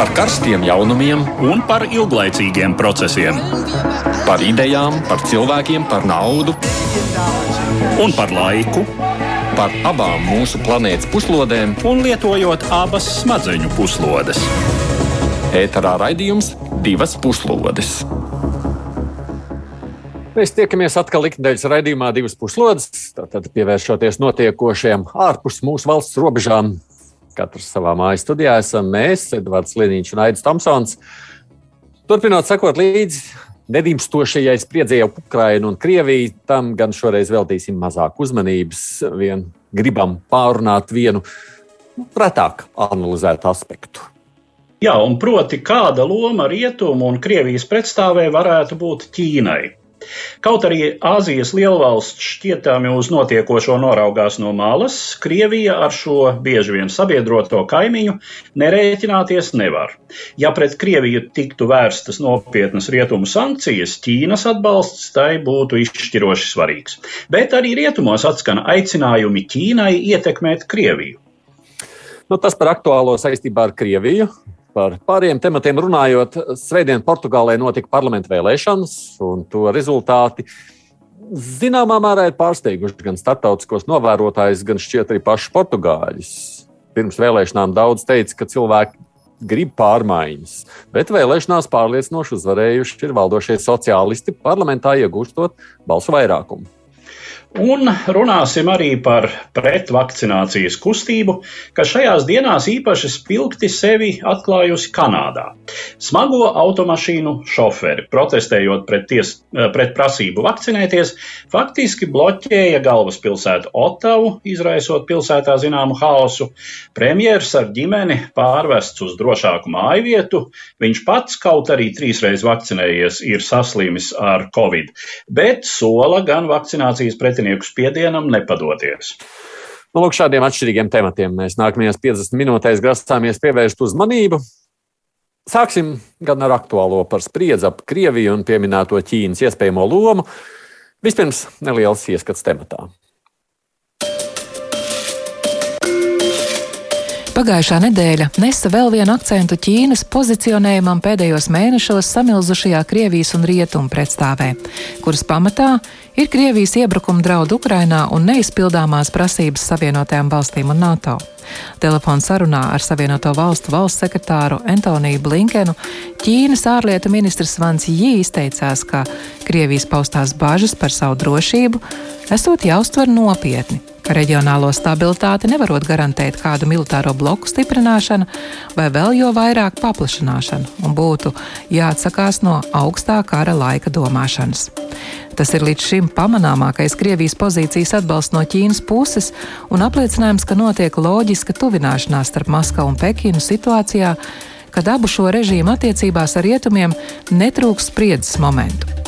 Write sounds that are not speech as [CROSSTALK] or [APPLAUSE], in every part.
par karstiem jaunumiem un par ilglaicīgiem procesiem. Par idejām, par cilvēkiem, par naudu un par laiku. Par abām mūsu planētas puslodēm, un lietojot abas smadzeņu puslodes. Ēterā raidījums divas puslodes. Mēs tiekamies atkal ikdienas raidījumā, divas puslodes. Tad pievēršoties notiekošajam ārpus mūsu valsts robežām. Katrs savā mājas studijā esam mēs, Edvards Liniņš un Aits Tomsons. Turpinot sekot līdzi nedimstošajai spriedzēji ap Ukrainu un Krieviju, tam gan šoreiz veltīsim mazāk uzmanības. Vien gribam pārunāt vienu retāk analizētu aspektu. Jā, un proti, kāda loma rietumu un Krievijas pretstāvē varētu būt Ķīnai? Kaut arī Āzijas lielvalsts šķietami uz notiekošo noraugās no malas, Krievija ar šo bieži vien sabiedroto kaimiņu nerēķināties nevar. Ja pret Krieviju tiktu vērstas nopietnas rietumu sankcijas, Ķīnas atbalsts tai būtu izšķiroši svarīgs. Bet arī rietumos atskan aicinājumi Ķīnai ietekmēt Krieviju. Nu, tas par aktuālo saistībā ar Krieviju. Par pāriem tematiem runājot, Svētdien Portugālē notika parlamenta vēlēšanas, un to rezultāti zināmā mērā ir pārsteiguši gan starptautiskos novērotājus, gan šķiet arī pašus portugāļus. Pirms vēlēšanām daudz teica, ka cilvēki grib pārmaiņas, bet vēlēšanās pārliecinoši uzvarējuši ir valdošie sociālisti parlamentā iegūstot balsu vairākumu. Un runāsim arī par pretvakcinācijas kustību, kas šajās dienās īpaši spilgti sevi atklājusi Kanādā. Smago automašīnu šoferi, protestējot pret, ties, eh, pret prasību vakcinēties, faktiski bloķēja galvaspilsētu Otavu, izraisot pilsētā zināmu haosu. Premjers ar ģimeni pārvests uz drošāku māju vietu. Viņš pats, kaut arī trīsreiz vakcinējies, ir saslimis ar covid, bet sola gan vakcinācijas pret pretinieku spiedienam nepadoties. Nu, lūk, šādiem atšķirīgiem tematiem mēs nākamajās 50 minūtēs grasāmies pievērst uzmanību. Sāksim gan ar aktuālo par spriedzi ap Krieviju un pieminēto Ķīnas iespējamo lomu. Vispirms neliels ieskats tematā. Pagājušā nedēļa nesa vēl vienu akcentu Ķīnas pozicionējumam pēdējos mēnešos samilzušajā Krievijas un Rietumu pretstāvē, kuras pamatā ir Krievijas iebrukuma draudu Ukrainā un neizpildāmās prasības Savienotajām valstīm un NATO. Telefona sarunā ar Savienoto valstu valsts sekretāru Antoniju Blinkenu Ķīnas ārlietu ministrs Vans Jī izteicās, ka Krievijas paustās bažas par savu drošību esot jāuztver nopietni ka reģionālo stabilitāti nevarot garantēt kādu militāro bloku stiprināšana vai vēl jo vairāk paplašināšana, un būtu jāatsakās no augstā kara laika domāšanas. Tas ir līdz šim pamanāmākais Krievijas pozīcijas atbalsts no Ķīnas puses un apliecinājums, ka notiek loģiska tuvināšanās starp Maskavu un Pekinu situācijā, kad abu šo režīmu attiecībās ar rietumiem netrūks spriedzes momentu.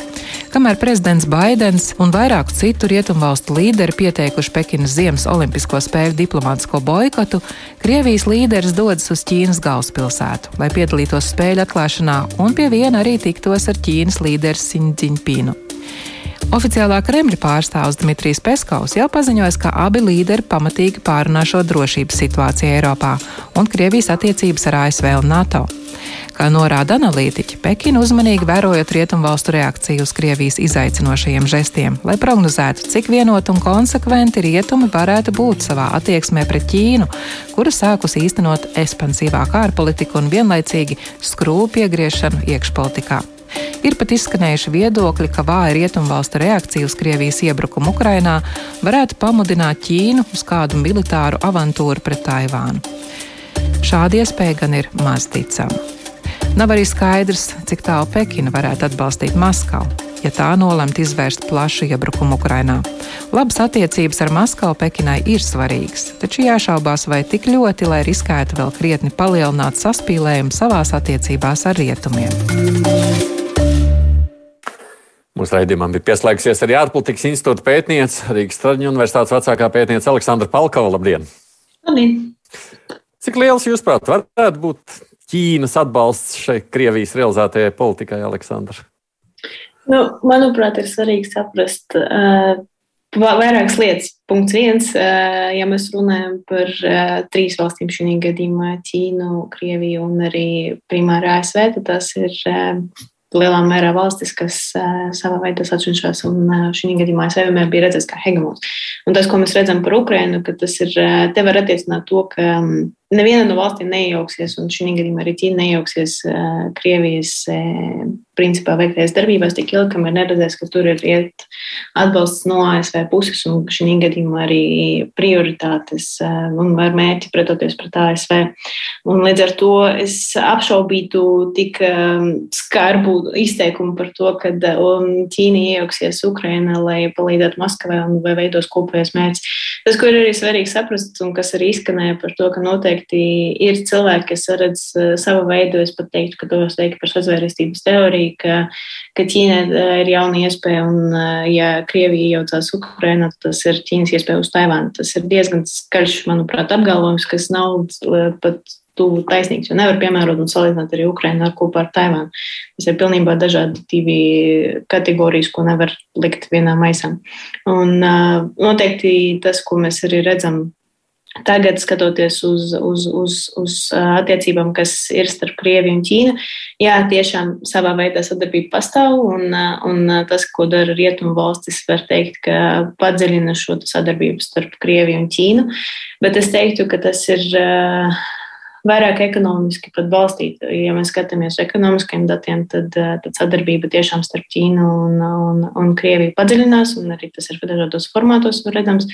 Kamēr prezidents Baidens un vairāku citu rietumvalstu līderi pieteikuši Pekinas Ziemas Olimpisko spēļu diplomātisko boikotu, Krievijas līderis dodas uz Ķīnas galvaspilsētu, lai piedalītos spēļu atklāšanā un pie viena arī tiktos ar Ķīnas līderi Sindziņpīnu. Oficiālā Kremļa pārstāvs Dmitrijs Peskovs jau paziņoja, ka abi līderi pamatīgi pārunā šo drošības situāciju Eiropā un Krievijas attiecības ar ASV un NATO. Kā norāda analītiķi, Pekina uzmanīgi vērojot rietumvalstu reakciju uz Krievijas izaicinošajiem žestiem, lai prognozētu, cik vienot un konsekventi rietumi varētu būt savā attieksmē pret Ķīnu, kura sākus īstenot ekspansīvāku ārpolitiku un vienlaicīgi skrūvu piegriešanu iekšpolitikā. Ir pat izskanējuši viedokļi, ka vāja rietumvalstu reakcija uz Krievijas iebrukumu Ukrainā varētu pamudināt Ķīnu uz kādu militāru avantūru pret Taivānu. Šāda iespēja gan ir maz ticama. Nav arī skaidrs, cik tālu Pekina varētu atbalstīt Maskavu, ja tā nolemt izvērst plašu iebrukumu Ukrainā. Labas attiecības ar Maskavu Pekinai ir svarīgas, taču jāšaubās, vai tik ļoti, lai riskētu vēl krietni palielināt saspīlējumu savās attiecībās ar rietumiem. Mūsu raidījumam bija pieslēgsies arī ārpolitikas institūta pētniece, Rīgas Traģiņu universitātes vecākā pētniece Aleksandra Palkova. Labdien! Labdien! Cik liels, jūsuprāt, varētu būt Ķīnas atbalsts šai Krievijas realizētajai politikai, Aleksandra? Nu, manuprāt, ir svarīgi saprast, uh, vairākas lietas. Punkts viens, ja mēs runājam par trīs valstīm šī gadījumā - Ķīnu, Krieviju un arī primāri ASV, tad tas ir lielā mērā valstis, kas savā veidā atšķirās, un šī gadījumā ASV vienmēr bija redzēts kā hegemons. Un tas, ko mēs redzam par Ukrainu, ka tas ir, te var attiecināt to, ka neviena no valstīm neiejauksies, un šī gadījumā arī Ķīna neiejauksies Krievijas principā veiktajās darbībās tik ilgi, kamēr neredzēs, ka tur ir iet atbalsts no ASV puses, un šī gadījumā arī prioritātes un var mērķi pretoties pret ASV. Un līdz ar to es apšaubītu tik skarbu izteikumu par to, ka Ķīna iejauksies Ukrainā, lai palīdzētu Maskavai un vai veidos kopējais mērķis. Tas, ko ir arī svarīgi saprast, un kas arī izskanēja par to, ka noteikti ir cilvēki, kas redz savu veidu, es pat teiktu, ka tos teikt par sazvērestības teoriju ka, ka Ķīnai eh, ir jauna iespēja, un eh, ja Krievija iejaucās Ukrainā, tas ir Ķīnas iespēja uz Taivānu. Tas ir diezgan skaļš, manuprāt, apgalvojums, kas nav eh, pat tuvu taisnīgs, jo nevar piemērot un salīdzināt arī Ukrainu ar kopā ar Taivānu. Tas ir pilnībā dažādi divi kategorijas, ko nevar likt vienā maisā. Un noteikti tas, ko mēs arī redzam Tagad, skatoties uz, uz, uz, uz attiecībām, kas ir starp Krieviju un Ķīnu, jā, tiešām savā veidā sadarbība pastāv, un, un tas, ko dara rietumu valstis, var teikt, ka padziļina šo sadarbību starp Krieviju un Ķīnu. Bet es teiktu, ka tas ir vairāk ekonomiski pat balstīta. Ja mēs skatāmies uz ekonomiskiem datiem, tad, eh, tad sadarbība tiešām starp Ķīnu un, un, un Krieviju padziļinās, un arī tas ir dažādos formātos redzams.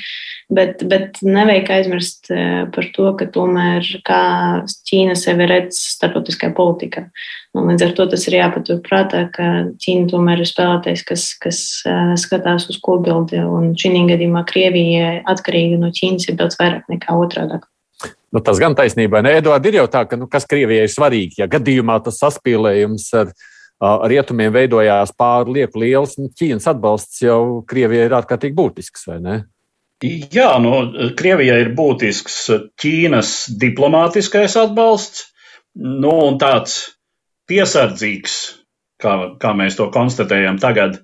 Bet, bet nevajag aizmirst eh, par to, ka tomēr kā Ķīna sevi redz starptautiskajā politikā. Un līdz ar to tas ir jāpatur prātā, ka Ķīna tomēr ir spēlētājs, kas, kas eh, skatās uz kopbildi, un šī gadījumā Krievija atkarīga no Ķīnas ir daudz vairāk nekā otrādāk. Nu, tas gan taisnība, ne Eduards, ir jau tā, ka nu, kas Krievijai ir svarīgi. Ja gadījumā tas saspīlējums ar rietumiem veidojās pārlieku liels, nu, Ķīnas atbalsts jau Krievijai ir ārkārtīgi būtisks, vai ne? Jā, nu, Krievijai ir būtisks Ķīnas diplomātiskais atbalsts, nu, un tāds piesardzīgs, kā, kā mēs to konstatējam tagad,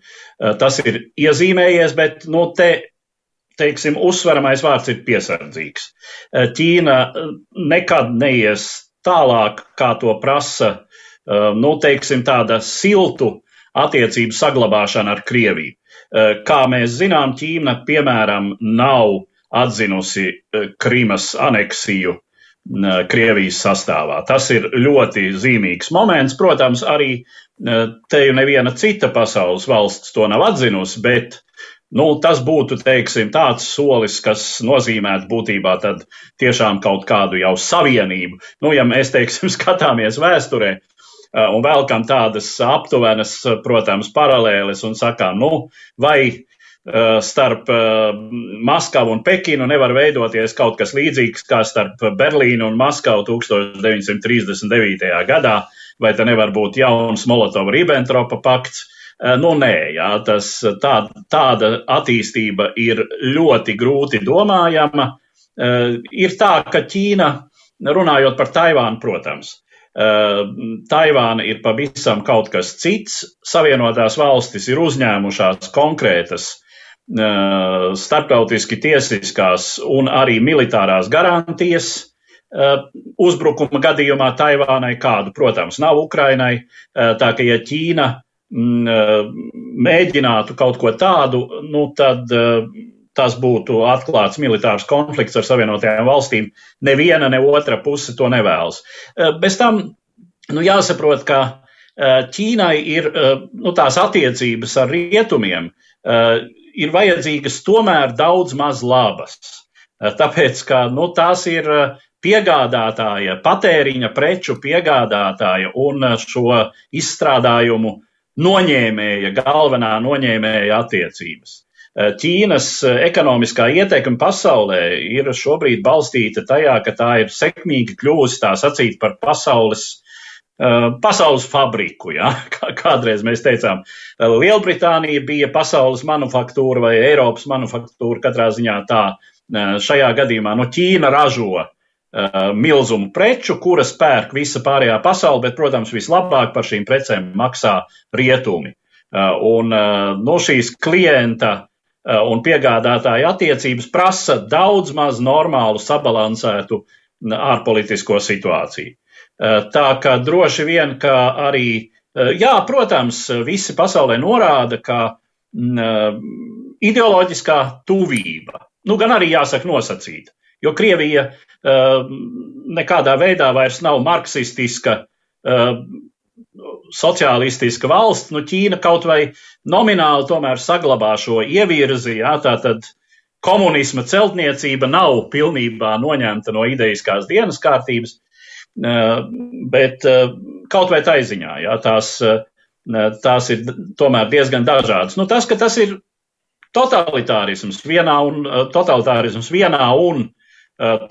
tas ir iezīmējies, bet, nu, te teiksim, uzsveramais vārds ir piesardzīgs. Eh, Ķīna eh, nekad neies tālāk, kā to prasa, eh, nu, teiksim, tāda siltu attiecību saglabāšana ar Krieviju. Kā mēs zinām, Ķīna, piemēram, nav atzinusi Krimas aneksiju Krievijas sastāvā. Tas ir ļoti zīmīgs moments. Protams, arī te jau neviena cita pasaules valsts to nav atzinusi, bet Nu, tas būtu, teiksim, tāds solis, kas nozīmētu būtībā tiešām kaut kādu jau savienību. Nu, ja mēs, teiksim, [LAUGHS] skatāmies vēsturē un velkam tādas aptuvenas, protams, paralēles un sakām, nu, vai starp Maskavu un Pekinu nevar veidoties kaut kas līdzīgs kā starp Berlīnu un Maskavu 1939. gadā, vai te nevar būt jauns Molotova-Ribbentropa pakts Eh, nu, nē, jā, tas, tā, tāda attīstība ir ļoti grūti domājama. Eh, ir tā, ka Ķīna, runājot par Taivānu, protams, eh, Taivāna ir pavisam kaut kas cits. Savienotās valstis ir uzņēmušās konkrētas starptautiski tiesiskās un arī militārās garantijas uzbrukuma gadījumā Taivānai, kādu, protams, nav Ukrainai. Tā ka, ja Ķīna eh, mēģinātu kaut ko tādu, nu, tad eh, tas būtu atklāts militārs konflikts ar Savienotajām valstīm. Neviena, ne otra puse to nevēlas. Eh, bez tam nu, jāsaprot, ka Ķīnai ir nu, tās attiecības ar rietumiem, ir vajadzīgas tomēr daudz maz labas. Tāpēc, ka nu, tās ir piegādātāja, patēriņa preču piegādātāja un šo izstrādājumu noņēmēja, galvenā noņēmēja attiecības. Eh, Ķīnas eh, ekonomiskā ietekme pasaulē ir šobrīd balstīta tajā, ka tā ir sekmīgi kļuvusi tā sacīt par pasaules, eh, pasaules fabriku. Ja? [LAUGHS] Kādreiz mēs teicām, Lielbritānija bija pasaules manufaktūra vai Eiropas manufaktūra, katrā ziņā tā. Šajā gadījumā no Ķīna ražo Uh, milzumu preču, kuras pērk visa pārējā pasaule, bet, protams, vislabāk par šīm precēm maksā rietumi. Uh, un uh, no šīs klienta un piegādātāja attiecības prasa daudz maz normālu, sabalansētu ārpolitisko situāciju. Tā ka droši vien, ka arī, jā, protams, visi pasaulē norāda, ka ideoloģiskā tuvība, nu gan arī jāsaka nosacīta, jo Krievija nekādā veidā vairs nav marksistiska sociālistiska valsts, nu Ķīna kaut vai nomināli tomēr saglabā šo ievirzi, jā, tātad komunisma celtniecība nav pilnībā noņemta no idejiskās dienas kārtības, bet kaut vai taiziņā, jā, tās, tās ir tomēr diezgan dažādas. Nu, tas, ka tas ir totalitārisms vienā un, totalitārisms vienā un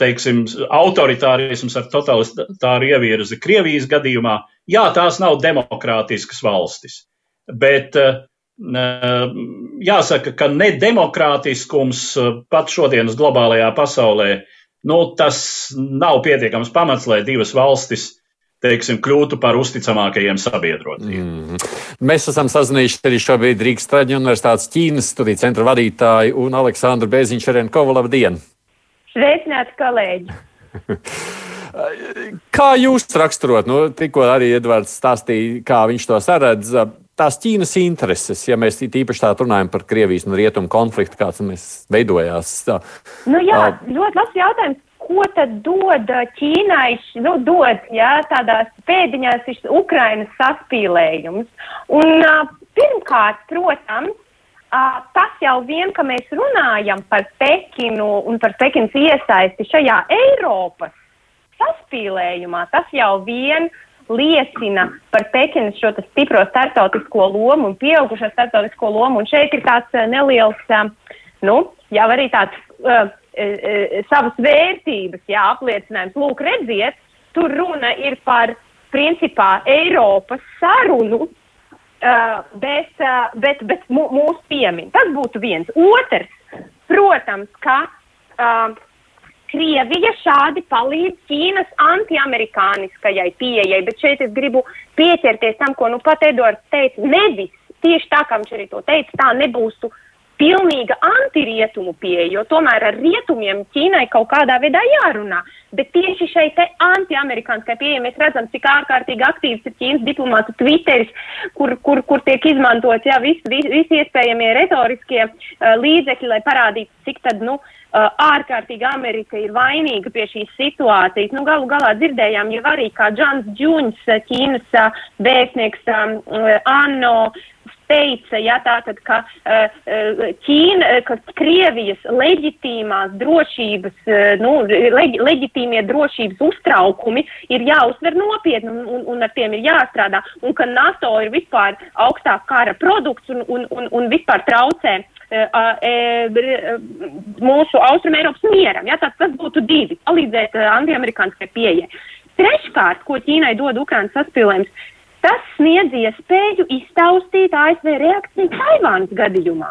teiksim, autoritārisms ar totalitāru ievirzi Krievijas gadījumā, jā, tās nav demokrātiskas valstis. Bet jāsaka, ka nedemokrātiskums pat šodienas globālajā pasaulē, nu, tas nav pietiekams pamats, lai divas valstis teiksim, kļūtu par uzticamākajiem sabiedrotiem. Mm. Mēs esam sazinājušies arī šobrīd Rīgas Traģiņu universitātes Ķīnas studiju centra vadītāju un Aleksandru Bēziņu Šerenkovu. Labdien! Sveicināti, kolēģi! [LAUGHS] kā jūs raksturot, nu, tikko arī Edvards stāstīja, kā viņš to saredz, tās Ķīnas intereses, ja mēs īpaši tā runājam par Krievijas un Rietumu konfliktu, kāds mēs veidojās? Nu jā, ļoti labs jautājums. Ko tad dod Ķīnai, nu, dod, jā, tādās pēdiņās šis Ukrainas saspīlējums? Un pirmkārt, protams, tas jau vien, ka mēs runājam par Pekinu un par Pekinas iesaisti šajā Eiropas saspīlējumā, tas jau vien liecina par Pekinas šo stipro startautisko lomu un pieaugušo startautisko lomu. Un šeit ir tāds neliels, nu, jau arī tāds uh, uh, savas vērtības, jā, apliecinājums. Lūk, redziet, tur runa ir par principā Eiropas sarunu bet, uh, bet, bet mūsu piemin. Tas būtu viens. Otrs, protams, ka uh, Krievija šādi palīdz Ķīnas antiamerikāniskajai pieejai, bet šeit es gribu pieķerties tam, ko nu pat Edvards teica, nevis tieši tā, kā viņš arī to teica, tā nebūs pilnīga antirietumu pieeja, jo tomēr ar rietumiem Ķīnai kaut kādā veidā jārunā. Bet tieši šeit antiamerikāniskai pieeja mēs redzam, cik ārkārtīgi aktīvs ir Ķīnas diplomātu Twitteris, kur, kur, kur tiek izmantots jā, visi vis, vis iespējamie retoriskie uh, līdzekļi, lai parādītu, cik tad, nu, uh, ārkārtīgi Amerika ir vainīga pie šīs situācijas. Nu, galu galā dzirdējām jau arī, kā Džons Džuņs, Ķīnas uh, vēstnieks um, Anno, teica, ja, tātad, ka uh, Ķīna, ka Krievijas leģitīmās drošības, nu, leģ, leģitīmie drošības uztraukumi ir jāuztver nopietni un, un, un ar tiem ir jāstrādā, un ka NATO ir vispār augstāk kara produkts un, un, un, un vispār traucē mūsu Austrum Eiropas mieram. Ja, tas, būtu divi, palīdzēt antiamerikāniskai pieejai. Treškārt, ko Ķīnai dod Ukrainas saspīlējums, Tas sniedz iespēju iztaustīt ASV reakciju Taivānas gadījumā.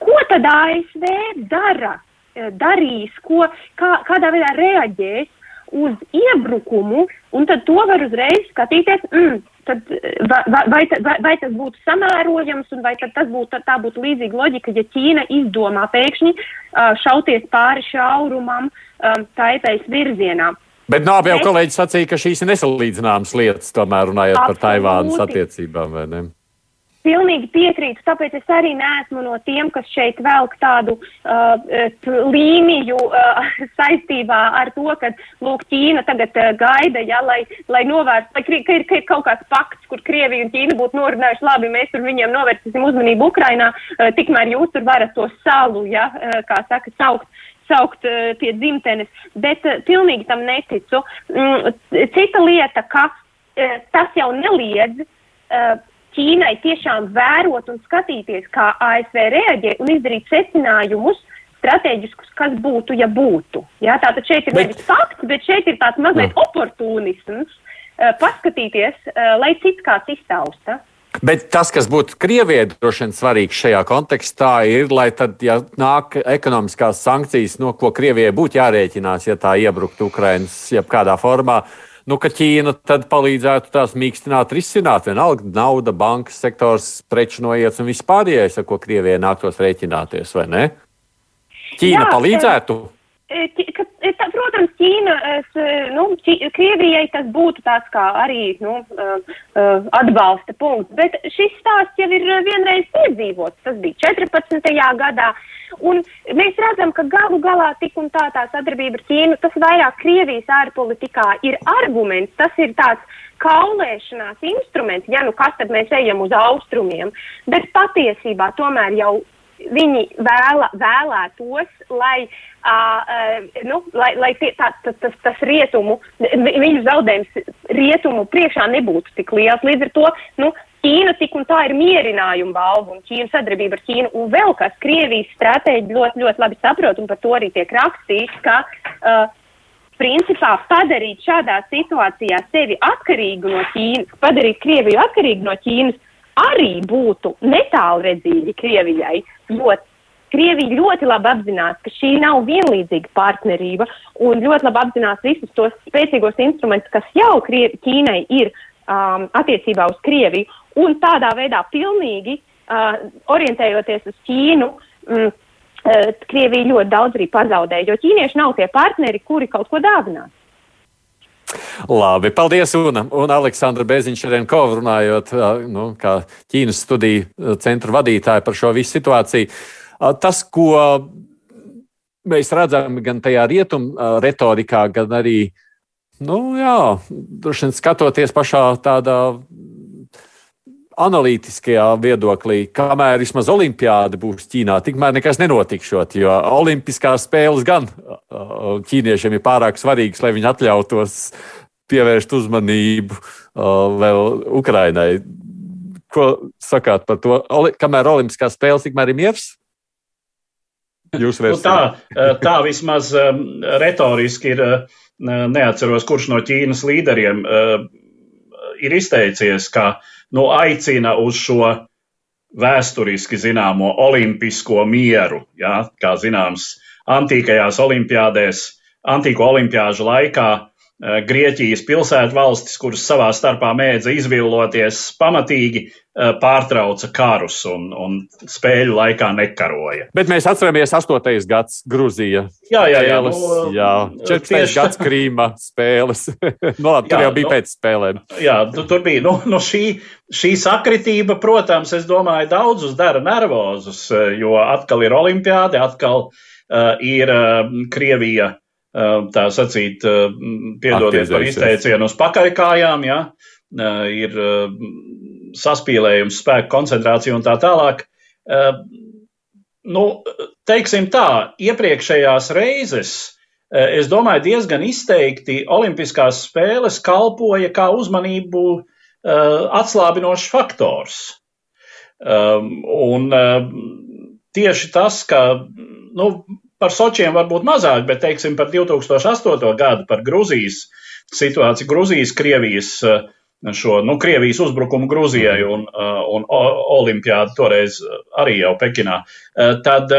Ko tad ASV dara, eh, darīs, ko, kā, kādā veidā reaģēs uz iebrukumu, un tad to var uzreiz skatīties, mm, tad, eh, vai, vai, vai, vai tas būtu samērojams, un vai tas būtu, tā būtu līdzīga loģika, ja Ķīna izdomā pēkšņi uh, šauties pāri šaurumam um, Taipējas virzienā. Bet nav jau kolēģis sacīja, ka šīs ir nesalīdzināmas lietas, tomēr runājot Absolūti. par Taivānas attiecībām, vai ne? Pilnīgi piekrītu, tāpēc es arī neesmu no tiem, kas šeit velk tādu uh, līniju uh, [LAUGHS] saistībā ar to, ka, lūk, Ķīna tagad uh, gaida, ja, lai, lai novērst, lai, ka, ir, ka ir kaut kāds pakts, kur Krievija un Ķīna būtu norunājuši, labi, mēs tur viņiem novērsīsim uzmanību Ukrainā, uh, tikmēr jūs tur varat to salu, ja, uh, kā saka, saukt saukt uh, pie dzimtenes, bet uh, pilnīgi tam neticu. Mm, cita lieta, ka uh, tas jau neliedz Ķīnai tiešām vērot un skatīties, kā ASV reaģē un izdarīt secinājumus strateģiskus, kas būtu, ja būtu. Jā, tātad šeit ir bet... nevis fakts, bet šeit ir tāds mazliet oportunisms, paskatīties, lai cits kāds iztausta. Bet tas, kas būtu Krievijai droši vien svarīgs šajā kontekstā, ir, lai tad, ja nāk ekonomiskās sankcijas, no ko Krievijai būtu jārēķinās, ja tā iebruktu Ukraiņas jebkādā formā, nu, ka Ķīna tad palīdzētu tās mīkstināt, risināt. Vienalga nauda, bankas sektors, preču noiets un viss pārējais, ar ko Krievijai nāktos rēķināties, vai ne? Ķīna Jā, palīdzētu. E, ka, e, tā, protams, Ķīna, es, nu, Ķī, Krievijai tas būtu tāds kā arī nu, atbalsta punkts, bet šis stāsts jau ir vienreiz piedzīvots. Tas bija 14. gadā. Un mēs redzam, ka galu galā tik un tā tā sadarbība ar Ķīnu, tas vairāk Krievijas ārpolitikā ir arguments, tas ir tāds kaulēšanās instruments, ja nu kas tad mēs ejam uz austrumiem, bet patiesībā tomēr jau viņi vēla, vēlētos, lai, uh, nu, lai, lai tie, tā, tas, tas, tas rietumu, viņu zaudējums rietumu priekšā nebūtu tik liels. Līdz ar to nu, Ķīna tik un tā ir mierinājuma balva un Ķīna sadarbība ar Ķīnu. Un vēl kas Krievijas stratēģi ļoti, ļoti labi saprot, un par to arī tiek rakstīts, ka uh, principā padarīt šādā situācijā sevi atkarīgu no Ķīnas, padarīt Krieviju atkarīgu no Ķīnas, arī būtu netālredzīgi Krievijai, jo Krievija ļoti labi apzinās, ka šī nav vienlīdzīga partnerība un ļoti labi apzinās visus tos spēcīgos instrumentus, kas jau Krievi, Ķīnai ir um, attiecībā uz Krieviju, un tādā veidā pilnīgi uh, orientējoties uz Ķīnu. Mm, uh, Krievija ļoti daudz arī pazaudēja, jo ķīnieši nav tie partneri, kuri kaut ko dāvinās. Labi, paldies, Una. Un Aleksandra Beziņš-Renkova runājot, nu, kā Ķīnas studiju centra vadītāja par šo visu situāciju. Tas, ko mēs redzam gan tajā rietumu retorikā, gan arī, nu, jā, droši vien skatoties pašā tādā analītiskajā viedoklī, kamēr vismaz olimpiāda būs Ķīnā, tikmēr nekas nenotikšot, jo olimpiskās spēles gan ķīniešiem ir pārāk svarīgas, lai viņi atļautos pievērst uzmanību vēl Ukrainai. Ko sakāt par to? Kamēr olimpiskās spēles tikmēr ir miers? Nu, tā, tā vismaz retoriski ir. Neatceros, kurš no Ķīnas līderiem ir izteicies, ka uh, nu, aicina uz šo vēsturiski zināmo olimpisko mieru. Ja? Kā zināms, antīkajās olimpiādēs, antīko olimpiāžu laikā Eh, Grieķijas pilsētvalstis, kuras savā starpā mēdza izvilloties, pamatīgi pārtrauca karus un, un spēļu laikā nekaroja. Bet mēs atceramies 8. gads Grūzija. Jā, jā, jā. Spēles, nu, jā 14. Tieši... gads Krīma spēles. [LAUGHS] no, labi, tur jā, jau bija nu, pēc spēlēm. Jā, tu, tur bija. Nu, nu šī, šī sakritība, protams, es domāju, daudzus dara nervozus, eh, jo atkal ir olimpiāde, atkal uh, ir uh, Krievija tā sacīt, piedodiet par izteicienu uz pakaļkājām, ja, ir saspīlējums, spēku koncentrācija un tā tālāk. Nu, teiksim tā, iepriekšējās reizes, es domāju, diezgan izteikti Olimpiskās spēles kalpoja kā uzmanību atslābinošs faktors. Un tieši tas, ka nu, Par Sočiem varbūt mazāk, bet teiksim par 2008. gadu, par Gruzijas situāciju, Gruzijas, Krievijas, eh, šo, nu, Krievijas uzbrukumu Gruzijai un, eh, un Olimpiādu toreiz arī jau Pekinā. Eh, tad,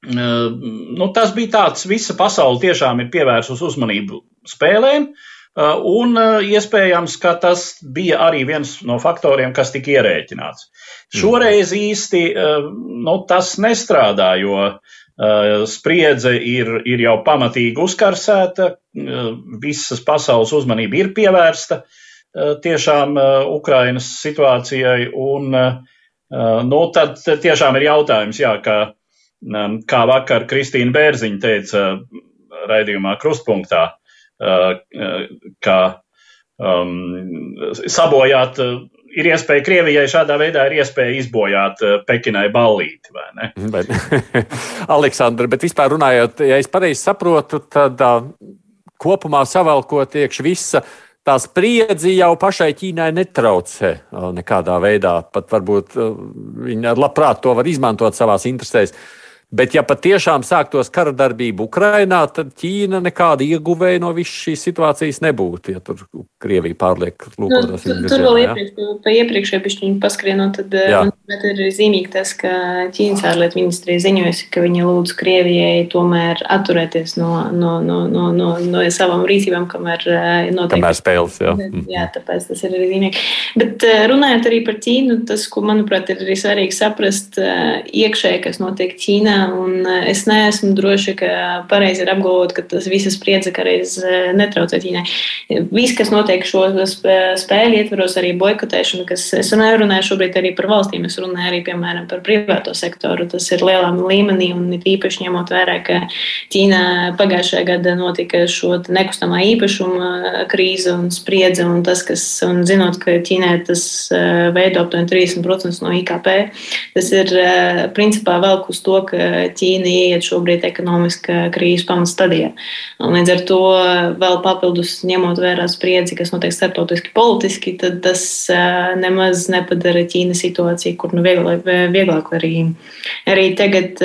nu, tas bija tāds, visa pasaule tiešām ir pievērsus uzmanību spēlēm, un iespējams, ka tas bija arī viens no faktoriem, kas tika ierēķināts. Šoreiz īsti nu, tas nestrādā, jo uh, spriedze ir, ir jau pamatīgi uzkarsēta, visas pasaules uzmanība ir pievērsta eh, tiešām Ukrainas situācijai, un nu, tad tiešām ir jautājums, jā, kā, kā vakar Kristīna Bērziņa teica raidījumā Krustpunktā, ka um, sabojāt ir iespēja Krievijai šādā veidā ir iespēja izbojāt eh, Pekinai ballīti, vai ne? Bet, [LAUGHS] Aleksandra, bet vispār runājot, ja es pareizi saprotu, tad uh, kopumā savalkot iekš visa. Tā spriedzi jau pašai Ķīnai netraucē nekādā veidā. Pat varbūt viņa labprāt to var izmantot savās interesēs. Bet, ja patiešām sāktos kara darbība Ukrajinā, tad Ķīna nekāda ieguvēja no visas šīs situācijas nebūtu. Ja tur Krievija pārliek lūkotos. Nu, tur vēl iepriekš, pa iepriekšēju pišķiņu paskrienot, tad bet ir zīmīgi tas, ka Ķīnas ārlietu ministrija ziņojusi, ka viņi lūdz Krievijai tomēr atturēties no, no, no, no, no, no savām rīcībām, kamēr notiek. Kamēr spēles, jā. Jā, tāpēc tas ir arī zīmīgi. Bet runājot arī par Ķīnu, tas, ko manuprāt ir arī svarīgi saprast iekšēji, kas notiek Ķīnā, Un eh, es neesmu droši, ka pareizi ir apgalvot, ka tas visas spriedze kādreiz eh, netraucē Ķīnai. Viss, kas notiek šo spēļu ietvaros, arī boikotēšana, kas es nerunāju šobrīd arī par valstīm, es runāju arī, piemēram, par privāto sektoru. Tas ir lielā līmenī un it īpaši ņemot vērā, ka Ķīnā pagājušajā gadā notika šo nekustamā īpašuma krīze un spriedze un tas, kas, un zinot, ka Ķīnai tas eh, veido aptuveni 30% no IKP, tas ir principā velk uz to, ka Ķīna ieiet šobrīd ekonomiskā krīzes pamatstadijā. Līdz ar to vēl papildus ņemot vērā spriedzi, kas notiek starptautiski politiski, tad tas nemaz nepadara Ķīnas situāciju, kur nu vieglāk, vieglāk arī, arī tagad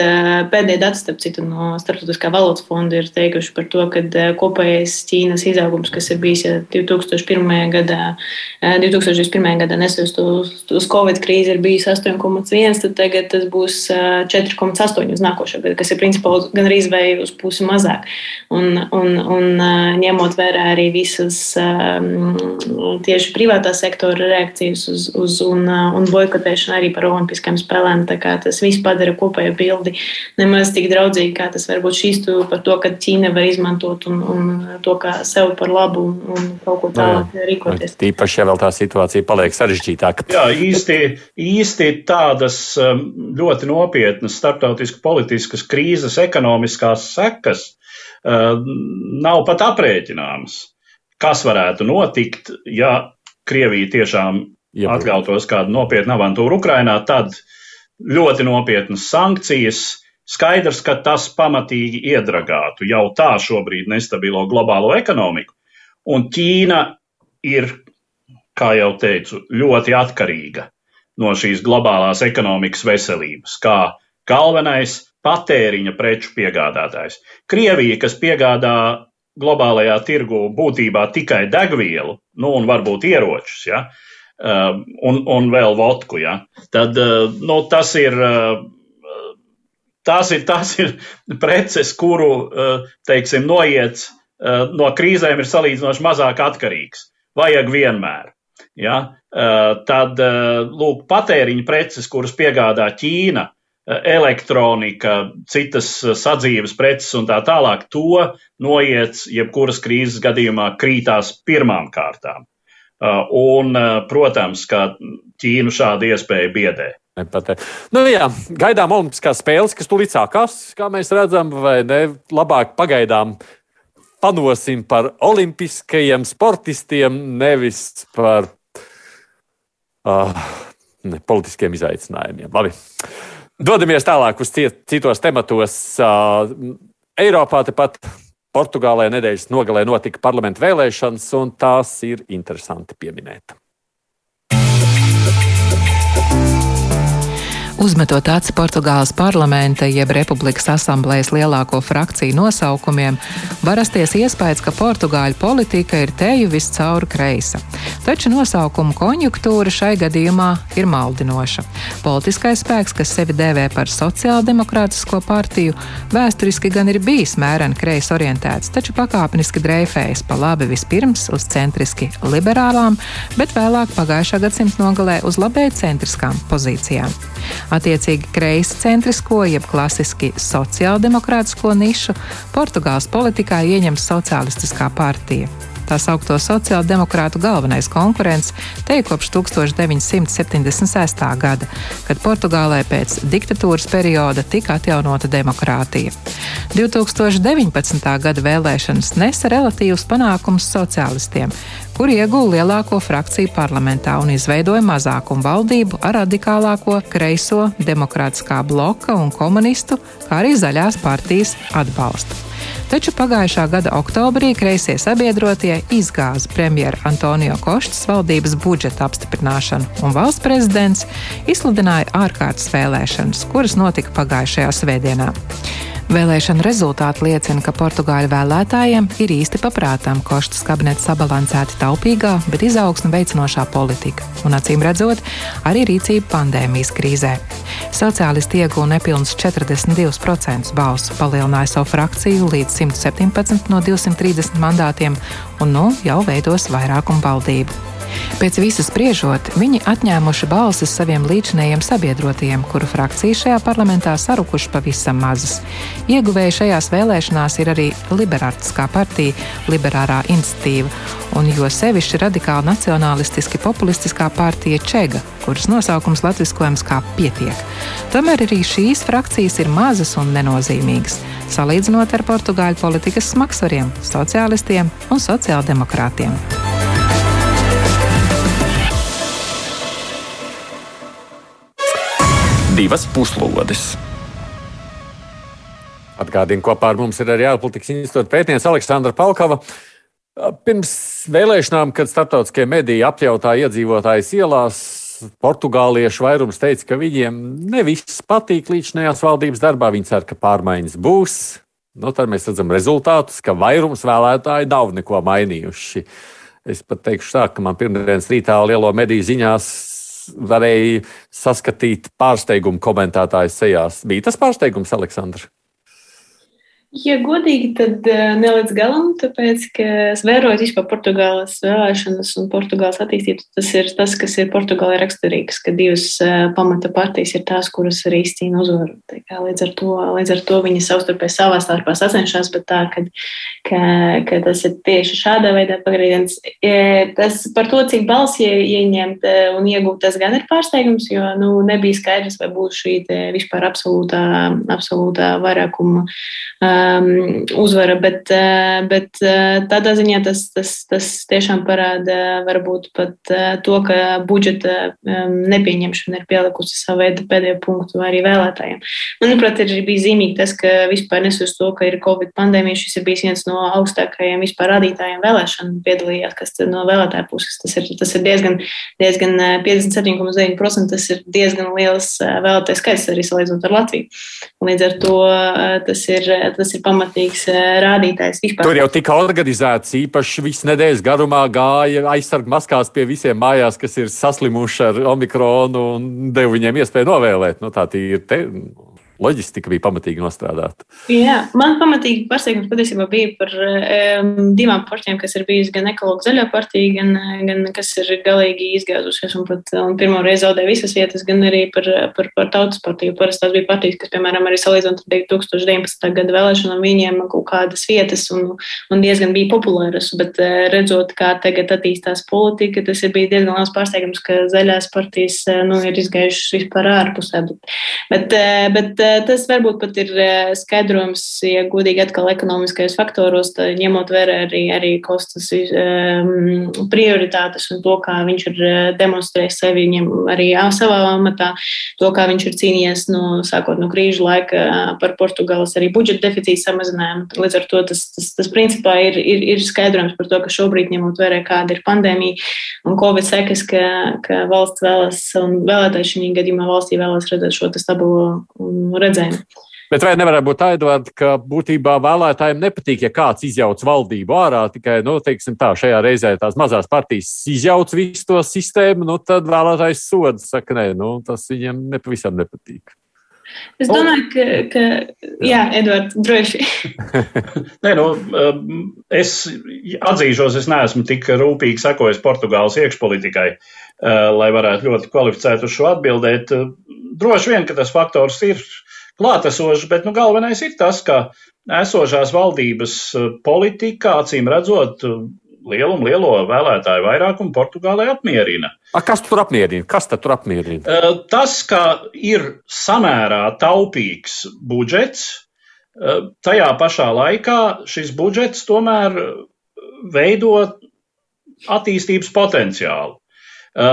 pēdējie dati, starp citu, no Starptautiskā valodas fonda ir teikuši par to, ka kopējais Ķīnas izaugums, kas ir bijis ja 2001. gadā, 2021. gadā nesot uz, uz Covid krīzi, ir bijis 8,1, tad tagad tas būs 4,8 uz nākošo gadu, kas ir principā gan arī vai uz pusi mazāk. Un, un, un ņemot vērā arī visas tieši privātā sektora reakcijas uz, uz un, un boikotēšanu arī par olimpiskajām spēlēm, tas viss padara kopējo bildi nemaz tik draudzīgi, kā tas varbūt šīs par to, ka Ķīna var izmantot un, un to kā sev par labu un, un kaut ko tālāk rīkoties. Tīpaši, ja vēl tā situācija paliek sarežģītāka. Jā, īsti, īsti tādas ļoti nopietnas starptautiskas politiskas krīzes ekonomiskās sekas uh, nav pat aprēķināmas. Kas varētu notikt, ja Krievija tiešām Jā, atļautos kādu nopietnu avantūru Ukrainā, tad ļoti nopietnas sankcijas. Skaidrs, ka tas pamatīgi iedragātu jau tā šobrīd nestabilo globālo ekonomiku, un Ķīna ir, kā jau teicu, ļoti atkarīga no šīs globālās ekonomikas veselības, kā galvenais patēriņa preču piegādātājs. Krievija, kas piegādā globālajā tirgu būtībā tikai degvielu, nu un varbūt ieročus, ja, um, un, un vēl vodku, ja, tad uh, nu, tas ir. Uh, tās ir, tās ir [LAUGHS] preces, kuru, uh, teiksim, noiets no krīzēm ir salīdzinoši mazāk atkarīgs. Vajag vienmēr. Ja? Tad, lūk, patēriņa preces, kuras piegādā Ķīna, elektronika, citas sadzīves preces un tā tālāk, to noiet jebkuras krīzes gadījumā krītās pirmām kārtām. Uh, un, protams, ka Ķīnu šāda iespēja biedē. Nu, jā, gaidām Olimpiskās spēles, kas tūlīt sākās, kā mēs redzam, vai ne? Labāk pagaidām panosim par olimpiskajiem sportistiem, nevis par uh, ne, politiskiem izaicinājumiem. Labi. Dodamies tālāk uz citos tematos. Eiropā tepat Portugālē nedēļas nogalē notika parlamentu vēlēšanas, un tās ir interesanti pieminēt. Uzmetot aci Portugāles parlamenta jeb Republikas asamblējas lielāko frakciju nosaukumiem, var rasties iespējas, ka portugāļu politika ir teju viscaur kreisa. Taču nosaukuma konjunktūra šai gadījumā ir maldinoša. Politiskais spēks, kas sevi dēvē par sociāldemokrātisko partiju, vēsturiski gan ir bijis mēreni kreisi orientēts, taču pakāpeniski dreifējas pa labi vispirms uz centriski liberālām, bet vēlāk pagājušā gadsimta nogalē uz labēji centriskām pozīcijām. Attiecīgi kreisi centrisko, jeb klasiski sociāldemokrātisko nišu Portugāles politikā ieņem Socialistiskā partija. Tā saukto sociāldemokrātu galvenais konkurents te kopš 1976. gada, kad Portugālē pēc diktatūras perioda tika atjaunota demokrātija. 2019. gada vēlēšanas nesa relatīvus panākumus sociālistiem, kuri ieguva lielāko frakciju parlamentā un izveidoja mazākumu valdību ar radikālāko kreiso demokrātiskā bloka un komunistu, kā arī zaļās partijas atbalstu. taču pagājušā gada oktobrī kreisie sabiedrotie izgāza premjera Antonio Koštas valdības budžeta apstiprināšanu, un valsts prezidents izsludināja ārkārtas vēlēšanas, kuras notika pagājušajā svētdienā. Vēlēšana rezultāti liecina, ka portugāļu vēlētājiem ir īsti paprātām Koštas kabineta sabalansēta taupīgā, bet izaugsmu veicinošā politika un, acīm redzot, arī rīcība pandēmijas krīzē. Sociālisti ieguva nepilnus 42% balsu, palielināja savu frakciju līdz 117 no 230 mandātiem un nu jau veidos vairākumu valdību. Pēc visas spriežot, viņi atņēmuši balsis saviem līdzinējiem sabiedrotajiem, kuru frakcijas šajā parlamentā sarukuši pavisam mazas. Ieguvēji šajās vēlēšanās ir arī Liberātiskā partija, Liberārā institīva, un jo sevišķi radikāli nacionālistiski populistiskā partija Čega, kuras nosaukums latviskojams kā pietiek. Tomēr arī šīs frakcijas ir mazas un nenozīmīgas, salīdzinot ar portugāļu politikas smagsvariem, sociālistiem un sociāldemokrātiem. Divas puslodes. Atgādini, kopā ar mums ir arī ārpolitikas institūta pētniece Aleksandra Palkava. Pirms vēlēšanām, kad starptautiskie mediji apjautāja iedzīvotājus ielās, portugāliešu vairums teica, ka viņiem nevis patīk līdzinājās valdības darbā. Viņi cer, ka pārmaiņas būs. Nu, tad mēs redzam rezultātus, ka vairums vēlētāji nav neko mainījuši. Es pat teikšu tā, ka man pirmdienas rītā lielo mediju ziņās varēja saskatīt pārsteigumu komentētāju sejās. Bija tas pārsteigums, Aleksandrs? Ja godīgi, tad eh, ne līdz galam, tāpēc, ka vērojot vispār Portugāles vēlēšanas un Portugāles attīstību, tas ir tas, kas ir Portugālē raksturīgs, ka divas eh, pamata partijas ir tās, kuras arī izcīna uzvaru. Līdz ar to, līdz ar to viņi savstarpēji savā starpā sacenšas, bet tā, ka, ka, ka tas ir tieši šādā veidā pagrieziens. E, tas par to, cik balsi ieņemt e, un iegūt, tas gan ir pārsteigums, jo nu, nebija skaidrs, vai būs šī vispār absolūtā, absolūtā vairākuma um, uzvara, bet, uh, bet uh, tādā ziņā tas, tas, tas tiešām parāda varbūt pat uh, to, ka budžeta um, nepieņemšana ir pielikusi savu veidu pēdējo punktu arī vēlētājiem. Manuprāt, ir bija zīmīgi tas, ka vispār nesus to, ka ir Covid pandēmija, šis ir bijis viens no augstākajiem vispār rādītājiem vēlēšanu piedalījās, kas no vēlētāju puses tas ir, tas ir diezgan, diezgan 57,9%, tas ir diezgan liels vēlētāju skaits arī salīdzinot ar Latviju. Līdz ar to tas ir tas ir pamatīgs eh, rādītājs vispār. Tur jau tika organizēts īpaši visu nedēļas garumā gāja aizsargu maskās pie visiem mājās, kas ir saslimuši ar omikronu un deva viņiem iespēju novēlēt. Nu, tā ir te, loģistika bija pamatīgi nostrādāta. Jā, man pamatīgi pārsteigums patiesībā bija par um, divām partijām, kas ir bijusi gan ekoloģiska zaļā partija, gan, gan kas ir galīgi izgāzusies un pat un pirmo reizi zaudē visas vietas, gan arī par, par, par tautas partiju. Parasti tās bija partijas, kas, piemēram, arī salīdzinot ar 2019. gada vēlēšanām, viņiem kaut kādas vietas un, un diezgan bija populāras, bet uh, redzot, kā tagad attīstās politika, tas ir bijis diezgan liels pārsteigums, ka zaļās partijas uh, nu, ir izgājušas vispār ārpusē. Bet, bet, uh, bet Eh, tas varbūt pat ir eh, skaidrojums, ja godīgi atkal ekonomiskajos faktoros, ņemot vērā arī, arī Kostas um, prioritātes un to, kā viņš ir eh, demonstrējis sevi viņam arī savā amatā, to, kā viņš ir cīnījies no, sākot no krīžu laika par Portugāles arī budžeta deficīta samazinājumu. Līdz ar to tas, tas, tas principā ir, ir, ir skaidrojums par to, ka šobrīd ņemot vērā, kāda ir pandēmija un Covid sekas, ka, ka valsts vēlas un vēlētāji šī gadījumā valstī vēlas redzēt šo stabilo redzējumu. Bet vai nevarētu būt tā, Edvard, ka būtībā vēlētājiem nepatīk, ja kāds izjauc valdību ārā, tikai, nu, teiksim tā, šajā reizē tās mazās partijas izjauc visu to sistēmu, nu, tad vēlētājs soda, saka, nē, nu, tas viņiem nepavisam nepatīk. Es domāju, ka, ka jā, Edvards, droši. [LAUGHS] Nē, nu, um, es atzīšos, es neesmu tik rūpīgi sekojis Portugāles iekšpolitikai, uh, lai varētu ļoti kvalificēt uz šo atbildēt. Droši vien, ka tas faktors ir klātesošs, bet nu, galvenais ir tas, ka esošās valdības eh, politika, acīm redzot, lielu un lielo vēlētāju vairākumu Portugālē apmierina. A, kas tur apmierina? Kas tur apmierina? Eh, tas, ka ir samērā taupīgs budžets, eh, tajā pašā laikā šis budžets tomēr veido attīstības potenciālu.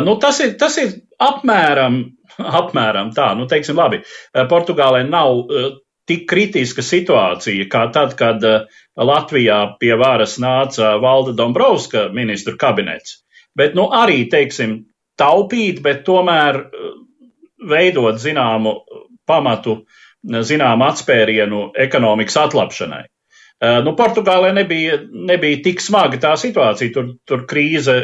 Nu, tas, ir, tas ir apmēram [LAUGHS] apmēram tā. Nu, teiksim, labi, Portugālē nav tik kritiska situācija, kā tad, kad Latvijā pie varas nāca Valda Dombrovska ministru kabinets. Bet, nu, arī, teiksim, taupīt, bet tomēr veidot zināmu pamatu, zināmu atspērienu ekonomikas atlapšanai. Nu, Portugālē nebija, nebija tik smaga tā situācija. Tur, tur krīze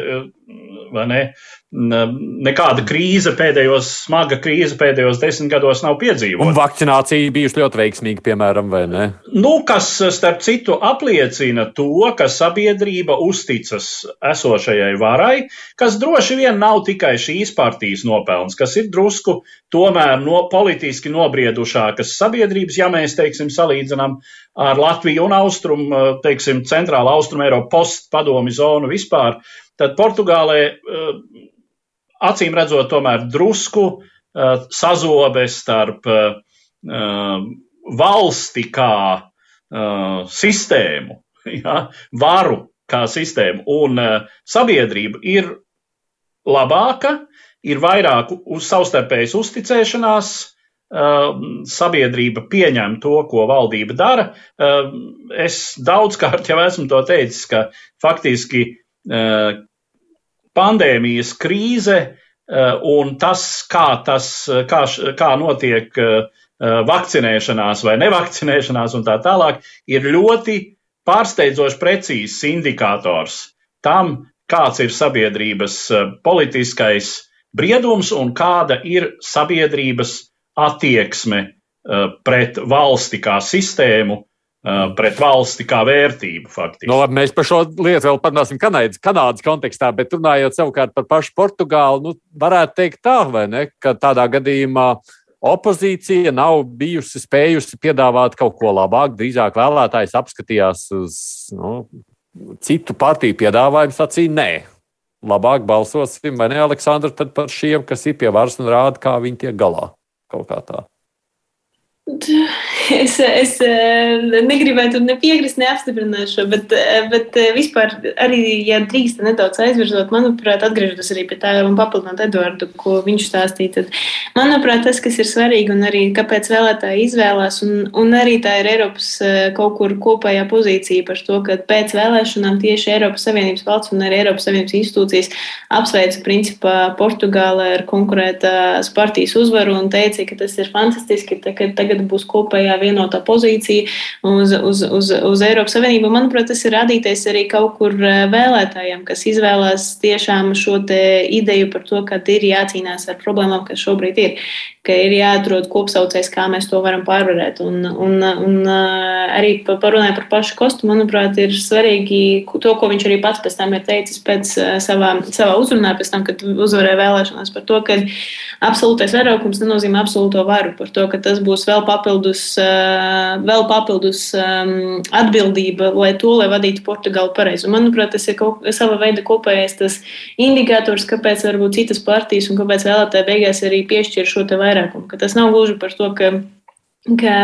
ne? Nekāda krīze pēdējos, smaga krīze pēdējos desmit gados nav piedzīvota. Un vakcinācija bijusi ļoti veiksmīga, piemēram, vai ne? Nu, kas, starp citu, apliecina to, ka sabiedrība uzticas esošajai varai, kas droši vien nav tikai šīs partijas nopelns, kas ir drusku tomēr no politiski nobriedušākas sabiedrības, ja mēs, teiksim, salīdzinām ar Latviju un Austrum, teiksim, centrāla Austrum Eiropa postpadomi zonu vispār tad Portugālē eh, acīm redzot, tomēr drusku eh, sazobe starp eh, valsti kā sistēmu, [LAUGHS] ja, varu kā sistēmu un sabiedrību ir labāka, ir vairāk uz savstarpējas uzticēšanās, sabiedrība pieņem to, ko valdība dara. Es daudzkārt jau esmu to teicis, ka faktiski pandēmijas krīze eh, un tas, kā, tas, kā, kā notiek eh, vakcinēšanās vai nevakcinēšanās un tā tālāk, ir ļoti pārsteidzoši precīzs indikators tam, kāds ir sabiedrības eh, politiskais briedums un kāda ir sabiedrības attieksme pret valsti kā sistēmu pret valsti kā vērtību. Faktiski. No, nu, labi, mēs par šo lietu vēl parunāsim Kanādas, Kanādas kontekstā, bet runājot savukārt par pašu Portugālu, nu, varētu teikt tā, ne, ka tādā gadījumā opozīcija nav bijusi spējusi piedāvāt kaut ko labāk. Drīzāk vēlētājs apskatījās uz nu, citu partiju piedāvājumu, sacīja nē. Labāk balsosim, vai ne, Aleksandra, par šiem, kas ir pie varas un rāda, kā viņi tiek galā. Kaut kā tā. Es, es eh, negribētu nepiekrist, neapstiprināt šo, bet, eh, bet eh, vispār arī, ja drīkst nedaudz aizvirzot, manuprāt, atgriežoties arī pie tā un papildināt Eduardu, ko viņš stāstīja, tad, manuprāt, tas, kas ir svarīgi un arī kāpēc vēlētāji izvēlās, un, un arī tā ir Eiropas kaut kur kopējā pozīcija par to, ka pēc vēlēšanām tieši Eiropas Savienības valsts un arī Eiropas Savienības institūcijas apsveica principā Portugālē ar konkurētās partijas uzvaru un teica, ka tas ir fantastiski, ka tagad būs kopējā vienotā pozīcija uz, uz, uz, uz Eiropas Savienību. Manuprāt, tas ir radīties arī kaut kur eh, vēlētājiem, kas izvēlās tiešām šo ideju par to, ka ir jācīnās ar problēmām, kas šobrīd ir ka ir jāatrod kopsaucējs, kā mēs to varam pārvarēt. Un, un, un arī parunājot par pašu kostu, manuprāt, ir svarīgi to, ko viņš arī pats pēc tam ir teicis pēc savā, savā uzrunā, pēc tam, kad uzvarēja vēlēšanās par to, ka absolūtais vairākums nenozīmē absolūto varu, par to, ka tas būs vēl papildus, vēl papildus atbildība, lai to, lai vadītu Portugālu pareizi. Un, manuprāt, tas ir kaut, sava veida kopējais tas indikators, kāpēc varbūt citas partijas un kāpēc vēlētāji beigās arī piešķir šo te vairāk vairākumu. Tas nav gluži par to, ka ka,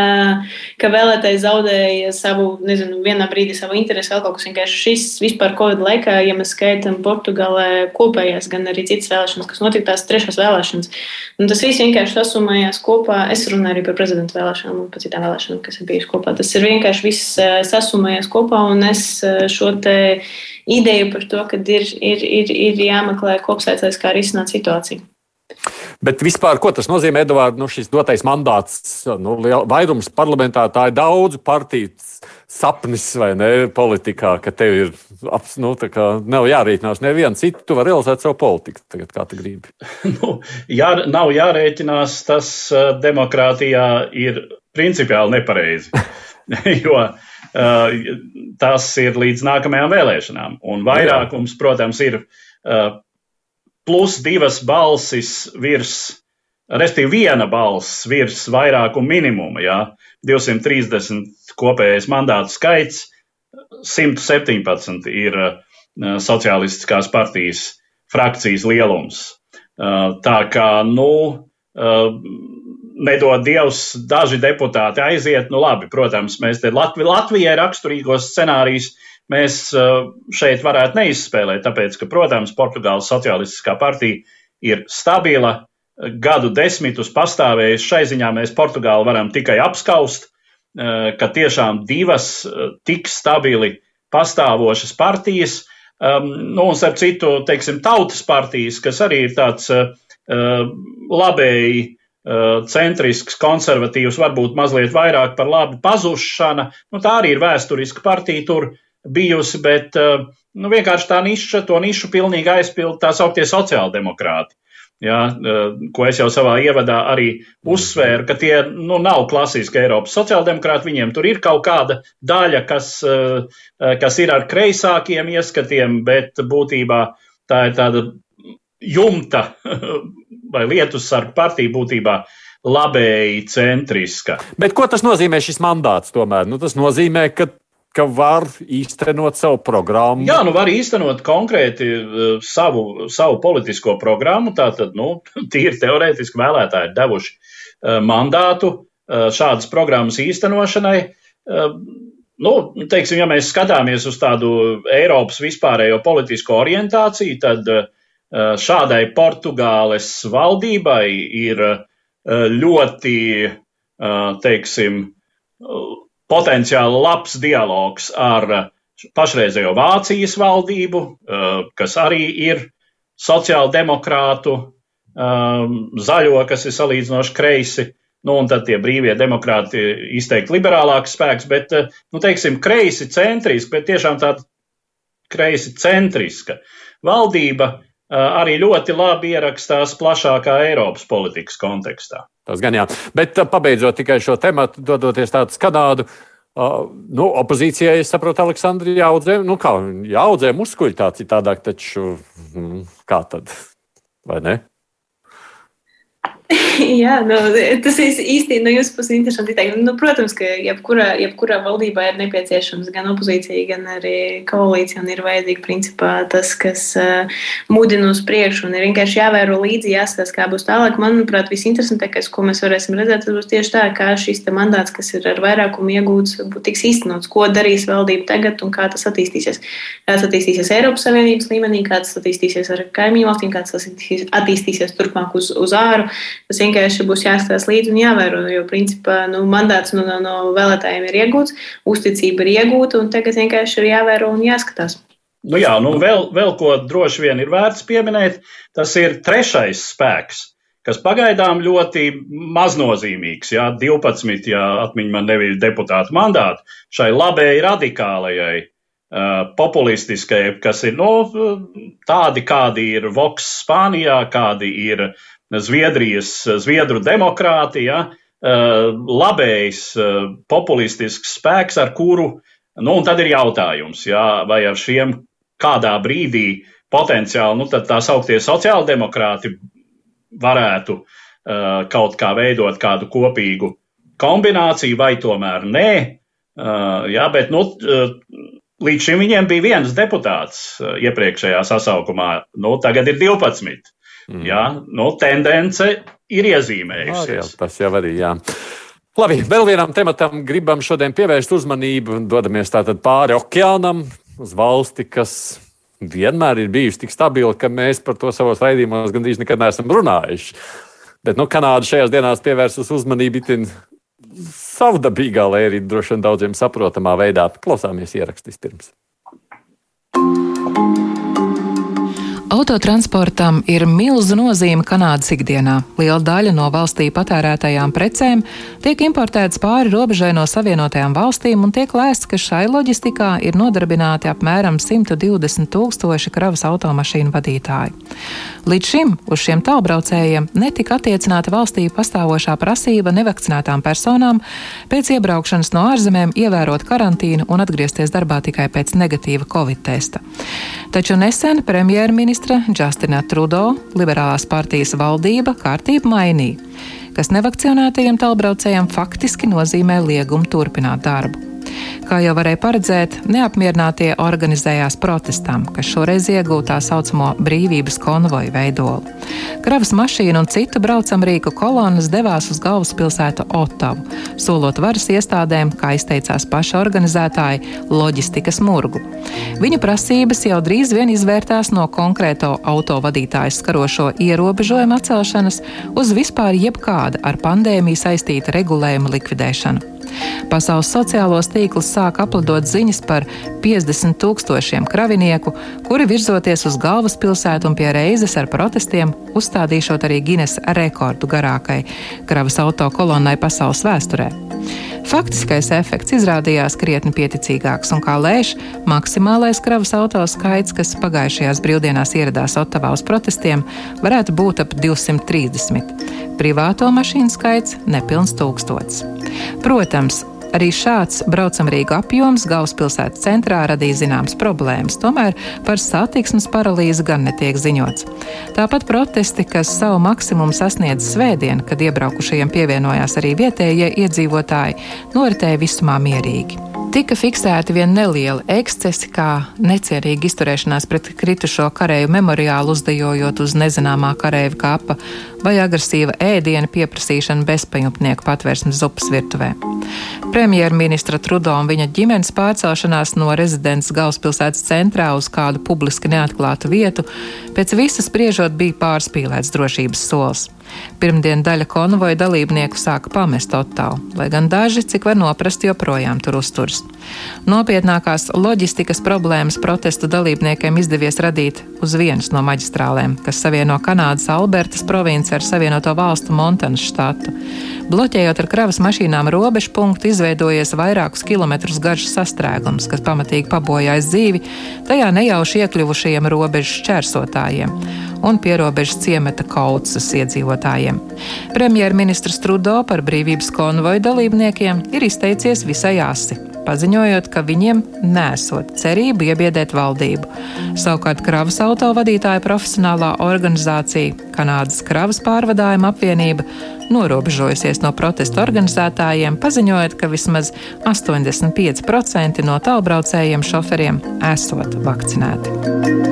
ka vēlētājs zaudēja savu, nezinu, vienā brīdī savu interesi, vēl kaut kas vienkārši šis vispār Covid laikā, ja mēs skaitām Portugālē kopējās, gan arī citas vēlēšanas, kas notika tās trešās vēlēšanas. Un tas viss vienkārši sasumējās kopā. Es runāju arī par prezidenta vēlēšanām un par citām vēlēšanām, kas ir bijušas kopā. Tas ir vienkārši viss eh, sasumējās kopā un es eh, šo te ideju par to, ka ir, ir, ir, ir jāmeklē kopsēcējs, kā risināt situāciju. Bet vispār, ko tas nozīmē, Edvards, nu, šis dotais mandāts, nu, vairums parlamentā, tā ir daudzu partiju sapnis vai ne politikā, ka tev ir, nu, tā kā nav jārēķinās nevienu citu, tu vari realizēt savu politiku tagad, kā tu gribi. [LAUGHS] nu, jā, nav jārēķinās, tas demokrātijā ir principiāli nepareizi, [LAUGHS] jo uh, tas ir līdz nākamajām vēlēšanām, un vairākums, protams, ir uh, plus divas balsis virs, respektīvi viena balss virs vairākuma minimuma, jā, 230 kopējais mandātu skaits, 117 ir sociālistiskās partijas frakcijas lielums. Tā kā, nu, nedod Dievs, daži deputāti aiziet, nu labi, protams, mēs te Latvi, Latvijai raksturīgos scenārijus mēs uh, šeit varētu neizspēlēt, tāpēc, ka, protams, Portugāles Socialistiskā partija ir stabila, gadu desmitus pastāvējusi. Šai ziņā mēs Portugāli varam tikai apskaust, ka tiešām divas tik stabili pastāvošas partijas, nu, un starp citu, teiksim, tautas partijas, kas arī ir tāds labēji centrisks, konservatīvs, varbūt mazliet vairāk par labi pazušana. Nu, tā arī ir vēsturiska partija tur bijusi, bet nu, vienkārši tā niša, to nišu pilnīgi aizpild tā sauktie sociāldemokrāti. Ja, ko es jau savā ievadā arī uzsvēru, ka tie nu, nav klasiski Eiropas sociāldemokrāti. Viņiem tur ir kaut kāda daļa, kas, kas ir ar kreisākiem ieskatiem, bet būtībā tā ir tāda jumta [LAUGHS] vai lietus sargu partija būtībā labēji centriska. Bet ko tas nozīmē šis mandāts tomēr? Nu, tas nozīmē, ka ka var īstenot savu programmu. Jā, nu var īstenot konkrēti uh, savu, savu politisko programmu. Tātad, nu, [LAUGHS] tīri teorētiski vēlētāji ir devuši uh, mandātu uh, šādas programmas īstenošanai. Nu, teiksim, ja mēs skatāmies uz tādu Eiropas vispārējo politisko orientāciju, tad šādai Portugāles valdībai ir ļoti, teiksim, potenciāli labs dialogs ar eh, pašreizējo Vācijas valdību, eh, kas arī ir sociāldemokrātu, eh, zaļo, kas ir salīdzinoši kreisi, nu, un tad tie brīvie demokrāti izteikti liberālāks spēks, bet, nu, teiksim, kreisi centriski, bet tiešām tāda kreisi centriska valdība arī ļoti labi ierakstās plašākā Eiropas politikas kontekstā. Tas gan jā. Bet pabeidzot tikai šo tematu, dodoties tādu Kanādu. Uh, nu, opozīcijai, es saprotu, Aleksandri, jāaudzē, nu kā, jāaudzē muskuļi tā citādāk, taču mm, kā tad, vai ne? [LAUGHS] Jā, nu, tas ir īsti no jūsu puses interesanti. Teikt. Nu, protams, ka jebkurā, jebkurā valdībā ir nepieciešams gan opozīcija, gan arī koalīcija. Ir vajadzīgi principā tas, kas uh, mudina uz priekšu. Un ir vienkārši jāvēro līdzi, jāskatās, kā būs tālāk. Manuprāt, visinteresantākais, ko mēs varēsim redzēt, tas būs tieši tā, kā šis mandāts, kas ir ar vairākumu iegūts, tiks īstenots. Ko darīs valdība tagad un kā tas attīstīsies. Kā tas attīstīsies Eiropas Savienības līmenī, kā tas attīstīsies ar kaimiņu valstīm, kā tas attīstīsies turpmāk uz, uz āru. Tas vienkārši būs jāskatās līdzi un jāvēro, jo principā nu, mandāts no, no, no vēlētājiem ir iegūts, uzticība ir iegūta, un tagad vienkārši ir jāvēro un jāskatās. Nu jā, nu vēl, vēl ko droši vien ir vērts pieminēt, tas ir trešais spēks, kas pagaidām ļoti maznozīmīgs. Jā, 12, ja atmiņā man nebija deputāta mandāti, šai labējai radikālajai, populistiskajai, kas ir nu, tādi, kādi ir Vox Spānijā, kādi ir Zviedrijas, Zviedru demokrātija, eh, labējs, eh, populistisks spēks, ar kuru, nu, un tad ir jautājums, jā, vai ar šiem kādā brīdī potenciāli, nu, tad tā sauktie sociāldemokrāti varētu uh, kaut kā veidot kādu kopīgu kombināciju, vai tomēr nē. Jā, bet, nu, līdz šim viņiem bija viens deputāts iepriekšējā sasaukumā, nu, tagad ir 12. Mm. Jā, nu, tendence ir iezīmējusies. Jā, tas jau arī jā. Labi, vēl vienam tematam gribam šodien pievērst uzmanību. Dodamies tātad pāri okeānam uz valsti, kas vienmēr ir bijusi tik stabila, ka mēs par to savos raidījumos gandrīz nekad neesam runājuši. Bet nu, Kanāda šajās dienās pievērsus uzmanību itin savdabīgā, lai arī droši vien daudziem saprotamā veidā. Klausāmies ierakstīs pirms. Autotransportam ir milzu nozīme Kanādas ikdienā. Liela daļa no valstī patērētajām precēm tiek importētas pāri robežai no Savienotajām valstīm, un tiek lēsts, ka šai loģistikā ir nodarbināti apmēram 120 tūkstoši kravas automašīnu vadītāji. Līdz šim uz šiem tālbraucējiem netika attiecināta valstī pastāvošā prasība nevakcinētām personām pēc iebraukšanas no ārzemēm ievērot karantīnu un atgriezties darbā tikai pēc negatīva covid testa. Taču nesen premjerministrs ministra Justina Trudeau liberālās partijas valdība kārtību mainīja, kas nevakcinētajiem tālbraucējiem faktiski nozīmē liegumu turpināt darbu. Kā jau varēja paredzēt, neapmierinātie organizējās protestam, kas šoreiz iegūta tā saucamo brīvības konvoju veidolu. Kravas mašīna un citu braucamrīku kolonas devās uz galvaspilsētu Ottavu, solot varas iestādēm, kā izteicās paša organizētāji, loģistikas murgu. Viņu prasības jau drīz vien izvērtās no konkrēto autovadītāju skarošo ierobežojumu atcelšanas uz vispār jebkāda ar pandēmiju saistīta regulējuma likvidēšanu. Pasaules sociālos tīklus sāk aplidot ziņas par 50 tūkstošiem kravinieku, kuri virzoties uz galvaspilsētu un pie reizes ar protestiem uzstādīšot arī Guinness rekordu garākai kravas auto kolonnai pasaules vēsturē. Faktiskais efekts izrādījās krietni pieticīgāks, un kā lēš, maksimālais kravas auto skaits, kas pagājušajās brīvdienās ieradās Otavā uz protestiem, varētu būt ap 230. Privāto mašīnu skaits nepilns tūkstots. Protams, Arī šāds braucamrīgu apjoms galvaspilsētas centrā radīja zināmas problēmas, tomēr par satiksmes paralīzi gan netiek ziņots. Tāpat protesti, kas savu maksimumu sasniedz svētdien, kad iebraukušajiem pievienojās arī vietējie iedzīvotāji, noritēja visumā mierīgi. Tika fiksēti vien nelieli ekscesi, kā necierīga izturēšanās pret kritušo kareju memoriālu, uzdejojot uz nezināmā kareiva kapa, vai agresīva ēdiena pieprasīšana bezpajumtnieku patvērsmes zupas virtuvē. Premjerministra Trudo un viņa ģimenes pārcelšanās no rezidents galvaspilsētas centrā uz kādu publiski neatklātu vietu, pēc visas spriežot bija pārspīlēts drošības solis. Pirmdien daļa konvoja dalībnieku sāka pamest Ottavu, lai gan daži, cik var noprast, joprojām tur uzturas. Nopietnākās loģistikas problēmas protestu dalībniekiem izdevies radīt uz vienas no maģistrālēm, kas savieno Kanādas Albertas provinci ar Savienoto valstu Montanas štatu. Bloķējot ar kravas mašīnām robežu punktu, izveidojies vairākus kilometrus garš sastrēgums, kas pamatīgi pabojājis dzīvi tajā nejauši iekļuvušajiem robežu šķērsotājiem un pierobežas ciemata kaucas iedzīvotājiem. Premjerministrs Trudo par brīvības konvoju dalībniekiem ir izteicies visai asi paziņojot, ka viņiem nesot cerību iebiedēt valdību. Savukārt kravas auto vadītāja profesionālā organizācija Kanādas kravas pārvadājuma apvienība norobežojusies no protesta organizētājiem, paziņojot, ka vismaz 85% no tālbraucējiem šoferiem esot vakcinēti.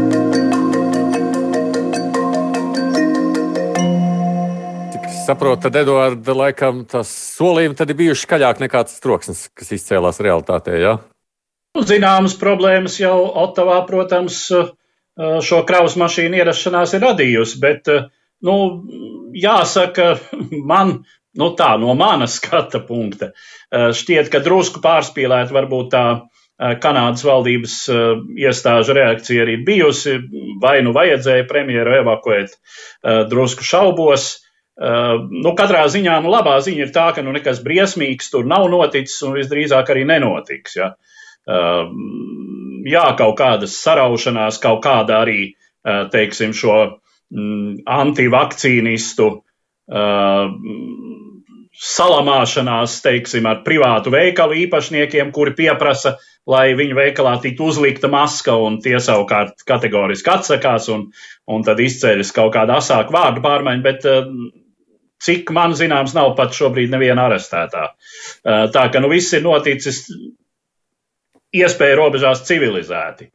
Saprotu, tad Eduards laikam tas solījums ir bijuši skaļāk nekā tas troksnis, kas izcēlās realitātē. Ja? Nu, zināmas problēmas jau Otavā, protams, šo kravas mašīnu ierašanās ir radījusi, bet, nu, jāsaka, [LAUGHS] man, nu tā, no manas skata punkta, šķiet, ka drusku pārspīlēt varbūt tā Kanādas valdības iestāžu reakcija arī bijusi, vai nu vajadzēja premjeru evakuēt drusku šaubos, Uh, nu, katrā ziņā nu, labā ziņa ir tā, ka nu, nekas briesmīgs tur nav noticis un visdrīzāk arī nenotiks. Ja? Uh, jā, kaut kādas saraušanās, kaut kāda arī, uh, teiksim, šo mm, antivakcīnistu salamāšanās, teiksim, ar privātu veikalu īpašniekiem, kuri pieprasa, lai viņu veikalā tiktu uzlikta maska, un tie savukārt kategoriski atsakās, un, un tad izceļas kaut kāda asāka vārdu pārmaiņa, bet cik man zināms, nav pat šobrīd neviena arestētā. Uh, tā ka nu viss ir noticis iespēja robežās civilizēti.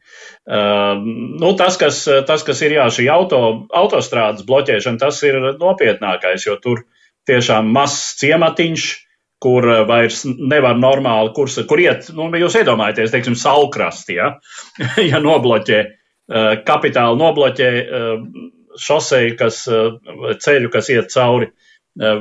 Uh, nu, tas, kas, tas, kas ir jā, šī auto, autostrādes bloķēšana, tas ir nopietnākais, jo tur tiešām mazs ciematiņš, kur vairs nevar normāli, kur, kur iet, nu, jūs iedomājaties, teiksim, salkrasti, ja, [LAUGHS] ja nobloķē, uh, kapitāli nobloķē uh, šoseju, kas, ceļu, kas iet cauri uh, Eh,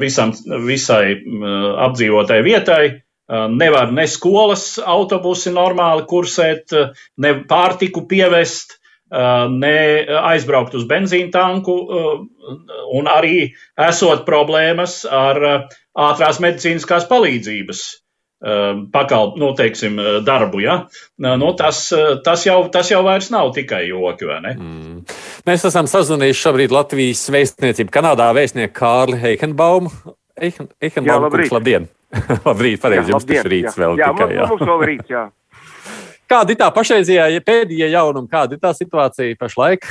visam, visai eh, apdzīvotai vietai. Eh, nevar ne skolas autobusi normāli kursēt, ne pārtiku pievest, ne aizbraukt uz benzīna tanku, un arī esot problēmas ar ātrās medicīniskās palīdzības pakalp, nu, teiksim, darbu. Ja? Nu, tas, tas, jau, tas jau vairs nav tikai joki. Mm. Mēs esam sazvanījuši šobrīd Latvijas vēstniecību Kanādā vēstnieku Kārli Heikenbaumu. Eichen, jā, labrīt. Labdien! [LAUGHS] labrīt, pareizi, jums tas rīts jā. vēl jā, tikai. Jā, mums vēl rīts, jā. [LAUGHS] Kāda ir tā pašreizējā pēdējā jaunuma, kāda ir tā situācija pašlaik?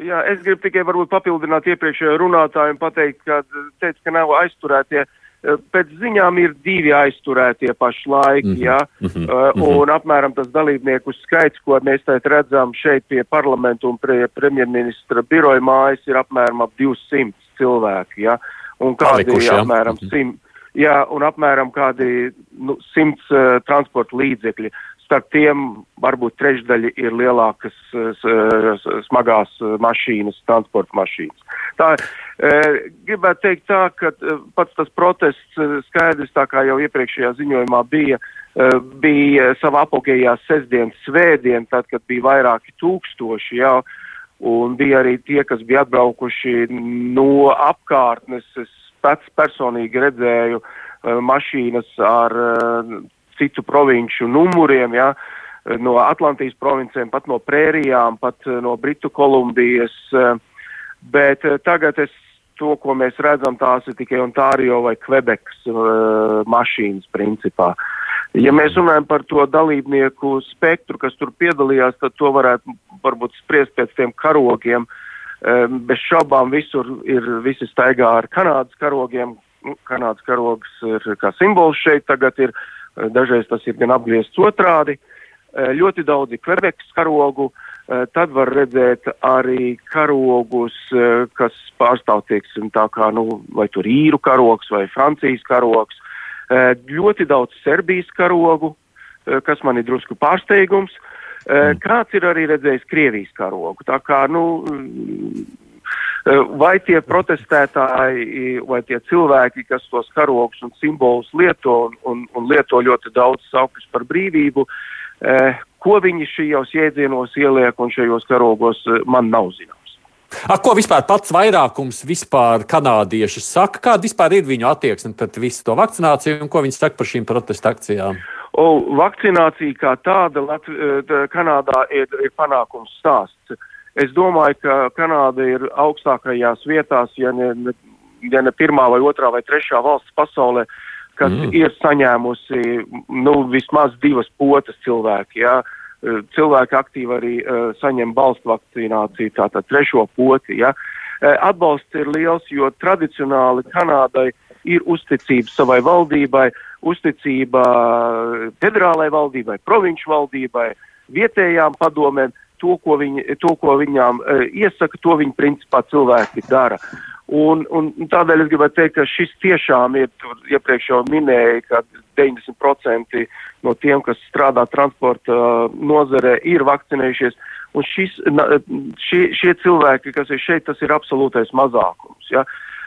Jā, es gribu tikai varbūt papildināt iepriekšējo runātāju un pateikt, ka teica, ka nav aizturētie uh, Pēc ziņām ir divi aizturētie pašlaik, mm -hmm. ja, mm -hmm. un apmēram tas dalībnieku skaits, ko mēs tagad redzam šeit pie parlamentu un pie premjerministra biroja mājas, ir apmēram ap 200 cilvēki, ja, un kādi Palikuši, ja? apmēram 100. Mm -hmm. Jā, un apmēram kādi nu, simts uh, transporta līdzekļi. Starp tiem varbūt trešdaļa ir lielākas uh, smagās mašīnas, transporta mašīnas. Tā, gribētu teikt tā, ka pats tas protests skaidrs, tā kā jau iepriekšējā ziņojumā bija, bija savā apogējā sestdienas svētdien, tad, kad bija vairāki tūkstoši jau, un bija arī tie, kas bija atbraukuši no apkārtnes. Es pats personīgi redzēju mašīnas ar citu provinču numuriem. Ja, no Atlantijas provincēm, pat no prērijām, pat eh, no Britu Kolumbijas. Eh, bet eh, tagad es to, ko mēs redzam, tās ir tikai Ontārio vai Kvebekas uh, mašīnas principā. Ja mēs runājam par to dalībnieku spektru, kas tur piedalījās, tad to varētu varbūt spriest pēc tiem karogiem. Bez šaubām visur ir visi staigā ar Kanādas karogiem. Nu, Kanādas karogs ir kā simbols šeit tagad ir. Dažreiz tas ir gan apgriezts otrādi. Eh, ļoti daudzi Kvebekas karogu, eh, tad var redzēt arī karogus, eh, kas pārstāv, teiksim, tā kā, nu, vai tur īru karogs vai Francijas karogs, ļoti daudz Serbijas karogu, kas man ir drusku pārsteigums. Mm. Kāds ir arī redzējis Krievijas karogu. Tā kā, nu, vai tie protestētāji, vai tie cilvēki, kas tos karogus un simbolus lieto un, un, un lieto ļoti daudz saukļus par brīvību, uh, Eh, ko viņi šajos jēdzienos ieliek un šajos karogos, eh, man nav zināms. A, ko vispār pats vairākums vispār kanādieši saka? Kāda vispār ir viņu attieksme pret visu to vakcināciju un ko viņi saka par šīm protesta akcijām? O, vakcinācija kā tāda Latv eh, Kanādā ir, ir panākums stāsts. Es domāju, ka Kanāda ir augstākajās vietās, ja ne, ja ne pirmā vai otrā vai trešā valsts pasaulē, kas mm. ir saņēmusi nu, vismaz divas potas cilvēki. Ja? Cilvēki aktīvi arī uh, saņem balstu vakcināciju, tātad trešo poti. Ja? Uh, atbalsts ir liels, jo tradicionāli Kanādai ir uzticība savai valdībai, uzticība federālai valdībai, provinču valdībai, vietējām padomēm. To, ko, viņi, to, ko viņām uh, iesaka, to viņi principā cilvēki dara. Un, un tādēļ es gribētu teikt, ka šis tiešām ir, iepriekš jau minēja, ka 90% no tiem, kas strādā transporta uh, nozarē, ir vakcinējušies. Un šis, šie, šie cilvēki, kas ir šeit, tas ir absolūtais mazākums. Ja?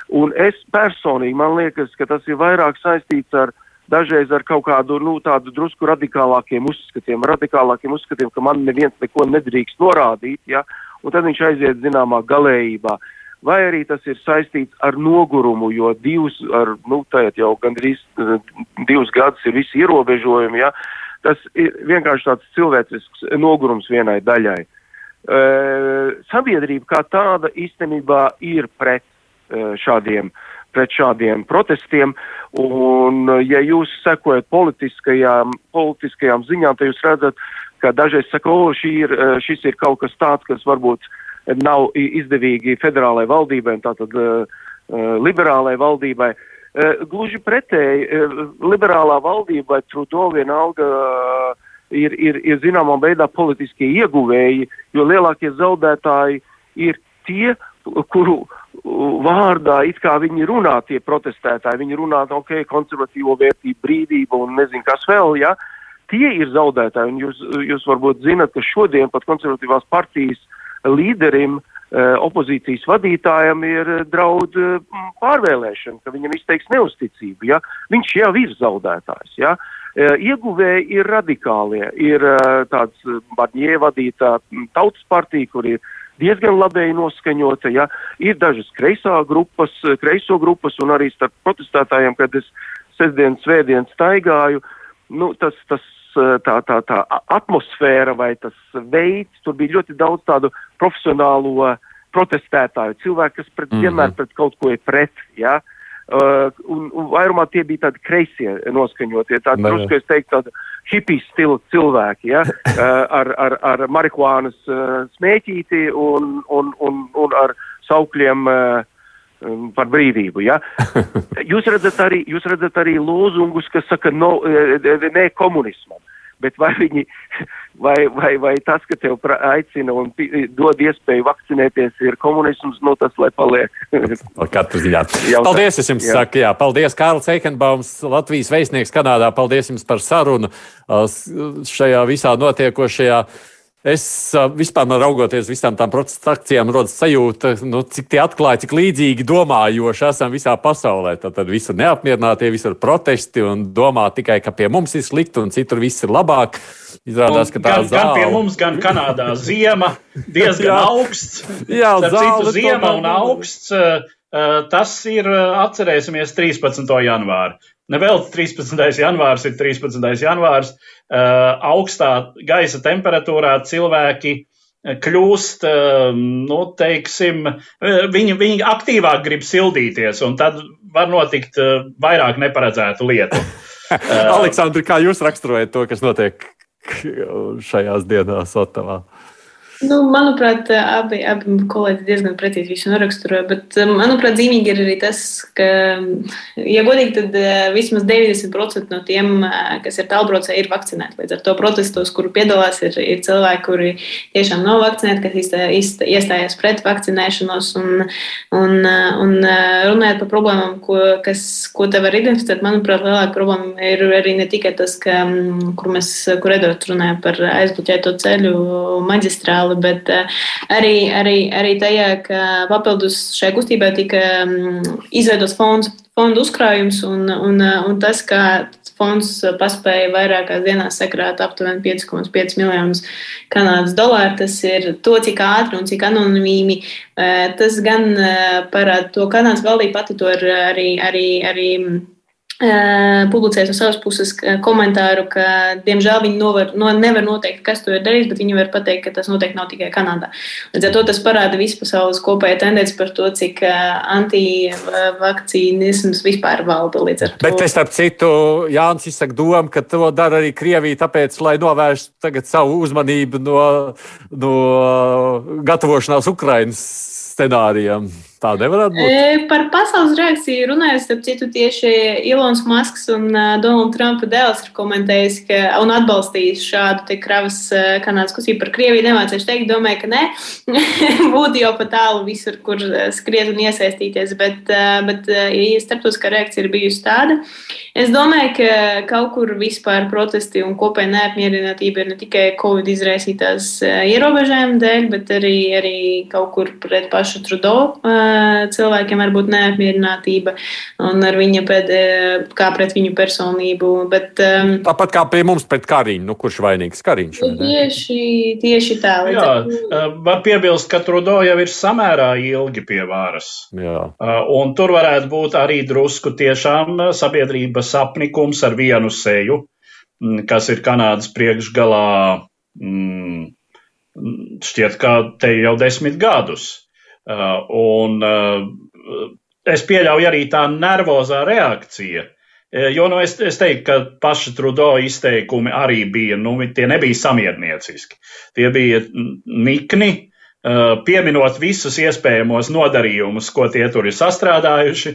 Un es personīgi, man liekas, ka tas ir vairāk saistīts ar dažreiz ar kaut kādu, nu, tādu drusku radikālākiem uzskatiem, radikālākiem uzskatiem, ka man neviens neko nedrīkst norādīt, ja? un tad viņš aiziet zināmā galējībā. Uh, vai arī tas ir saistīts ar nogurumu, jo divus, ar, nu, tagad jau gandrīz uh, divus gadus ir visi ierobežojumi, ja, tas ir vienkārši tāds cilvēcisks nogurums vienai daļai. Uh, sabiedrība kā tāda īstenībā ir pret uh, šādiem pret šādiem protestiem, un ja jūs sekojat politiskajām, politiskajām ziņām, tad jūs redzat, ka dažreiz saka, o, ir, šis ir kaut kas tāds, kas varbūt nav izdevīgi federālai valdībai tātad uh, liberālai valdībai. Uh, gluži pretēji, uh, liberālā valdība Trudo vienalga ir, ir, ir zināmā veidā politiskie ieguvēji, jo lielākie zaudētāji ir tie, kuru vārdā it kā viņi runā tie protestētāji, viņi runā, ok, konservatīvo vērtību, brīvību un nezinu kas vēl, ja, tie ir zaudētāji, un jūs, jūs varbūt zinat, ka šodien pat konservatīvās partijas līderim, eh, opozīcijas vadītājam ir draud eh, pārvēlēšana, ka viņam izteiks neusticību. Ja? Viņš jau ir zaudētājs. Ja? Ieguvēji ir radikālie, ir tāds Barņē vadītā tautas partija, kur ir diezgan labēji noskaņota, ja? ir dažas kreisā grupas, kreiso grupas un arī starp protestētājiem, kad es sestdien, svētdien staigāju, nu, tas, tas Eh, tā, tā, tā atmosfēra vai tas veids, tur bija ļoti daudz tādu profesionālo protestētāju, cilvēku, kas pret, mm -hmm. vienmēr pret kaut ko ir pret, ja, uh, un, un vairumā tie bija tādi kreisie noskaņotie, tādi, drusku es teiktu, tādi hipijas stila cilvēki, ja, [LAUGHS] uh, ar, ar, ar marihuānas uh, smēķīti un, un, un, un ar saukļiem uh, Um, par brīvību. Ja? [LAUGHS] Jūs, redzat arī, jūs redzat arī lozungus, kas saka no, e, ne komunismam. Bet vai, viņi, vai, vai, vai tas, ka tev aicina un dod iespēju vakcinēties, ir komunisms, nu, tas, lai paliek. [LAUGHS] Katru ziņā. Paldies, es jums jā. saku, jā. Paldies, Kārls Eikenbaums, Latvijas veisnieks Kanādā. Paldies jums par sarunu uh, šajā visā notiekošajā. Es vispār raugoties visām tām protesta akcijām, rodas sajūta, nu, cik tie atklāja, cik līdzīgi domājoši esam visā pasaulē. Tad, visur neapmierinātie, visur protesti un domā tikai, ka pie mums ir slikti un citur viss ir labāk. Izrādās, ka tā ir gan, gan pie mums, gan Kanādā [LAUGHS] ziema diezgan jā. augsts. Jā, citu ziema un augsts. Tas ir, atcerēsimies, 13. janvāri. Nevēl 13. janvārs ir 13. janvārs. Augstā gaisa temperatūrā cilvēki kļūst, nu, teiksim, viņi, viņi aktīvāk grib sildīties, un tad var notikt vairāk neparedzētu lietu. [LAUGHS] Aleksandri, kā jūs raksturojat to, kas notiek šajās dienās Otavā? Nu, manuprāt, abi, abi kolēģi diezgan precīzi visu noraksturoja, bet, um, manuprāt, zīmīgi ir arī tas, ka, ja godīgi, tad uh, vismaz 90% no tiem, kas ir tālbraucēji, ir vakcinēti. Līdz ar to protestos, kuru piedalās, ir, ir cilvēki, kuri tiešām nav vakcinēti, kas iestājās pret vakcinēšanos un, un, un runājot par problēmām, ko, kas, ko te var identificēt. Manuprāt, lielāka problēma ir arī ne tikai tas, ka, um, kur mēs, kur Edvards runāja par aizbloķēto ceļu maģistrāli, reāli, bet eh, arī, arī, arī tajā, ka papildus šai kustībai tika mm, izveidots fonds, fondu uzkrājums un, un, un tas, ka fonds paspēja vairākās dienās sakrāt aptuveni 5,5 miljonus kanādas dolāru. Tas ir to, cik ātri un cik anonīmi. Eh, tas gan eh, parāda to, ka Kanādas valdība pati to arī, arī, arī publicēs no savas puses komentāru, ka, diemžēl, viņi novar, no, nevar noteikt, kas to ir darījis, bet viņi var pateikt, ka tas noteikti nav tikai Kanādā. Līdz ar to tas parāda vispasaules kopēja tendence par to, cik antivakcīnisms vispār valda. Bet es starp citu, Jānis izsaka domu, ka to dara arī Krievija, tāpēc, lai novērstu savu uzmanību no, no gatavošanās Ukrainas scenārijam. Tā nevarētu būt. E, par pasaules reakciju runājot, starp citu, tieši Ilons Masks un uh, Donalda Trumpa dēls ir komentējis ka, un atbalstījis šādu kravas uh, kanādas kustību par Krieviju. Nemācīšu teikt, domāju, ka nē. [LAUGHS] Būtu jau pat tālu visur, kur skriet un iesaistīties, bet, bet ja starptautiskā reakcija ir bijusi tāda, es domāju, ka kaut kur vispār protesti un kopēja neapmierinātība ir ne tikai Covid izraisītās ierobežojuma dēļ, bet arī, arī kaut kur pret pašu Trudeau. Cilvēkiem var būt neapmierinātība un ar viņa pēc, kā pret viņu personību. Bet, um, Tāpat kā pie mums pret Kariņu, nu, kurš vainīgs Kariņš? Tieši, tieši tā. Jā, ar... var piebilst, ka Trudo jau ir samērā ilgi pie varas. Jā. Un tur varētu būt arī drusku tiešām sabiedrības apnikums ar vienu seju, kas ir Kanādas priekšgalā. Mm, šķiet, ka te jau desmit gadus. Uh, un uh, es pieļauju arī tā nervozā reakcija. Uh, jo nu, es, es teiktu, ka paša Trudo izteikumi arī bija, nu, tie nebija samiernieciski. Tie bija nikni, pieminot visus iespējamos nodarījumus, ko tie tur ir sastrādājuši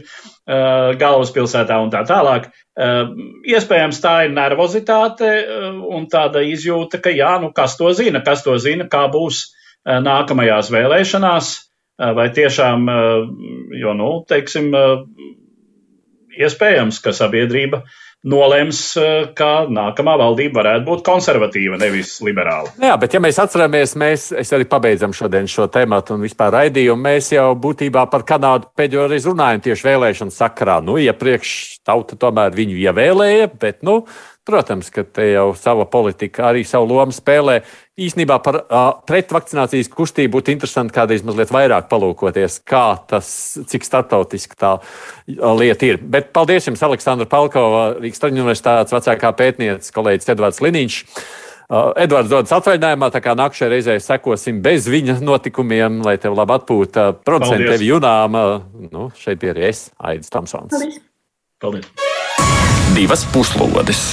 galvaspilsētā un tā tālāk. Iespējams, tā ir nervozitāte un tāda izjūta, ka jā, nu, kas to zina, kas to zina, kā būs nākamajās vēlēšanās. Vai tiešām, jo, nu, teiksim, iespējams, ka sabiedrība nolems, ka nākamā valdība varētu būt konservatīva, nevis liberāla. Jā, bet ja mēs atceramies, mēs arī pabeidzam šodien šo tematu un vispār raidījumu, mēs jau būtībā par Kanādu pēdējo reizi runājam tieši vēlēšanu sakarā. Nu, iepriekš tauta tomēr viņu ievēlēja, bet, nu, Protams, ka te jau sava politika arī savu lomu spēlē. Īsnībā par uh, pretvakcinācijas kustību būtu interesanti kādreiz mazliet vairāk palūkoties, kā tas, cik startautiski tā lieta ir. Bet paldies jums, Aleksandra Palkova, Rīgas Traņu universitātes vecākā pētniece, kolēģis Edvards Liniņš. Uh, Edvards dodas atvaļinājumā, tā kā nākamajā reizē sekosim bez viņa notikumiem, lai tev labi atpūta. Producenti tevi junām. Uh, nu, šeit bija arī es, Aidis Tamsons. Paldies! Paldies. Divas puslodes!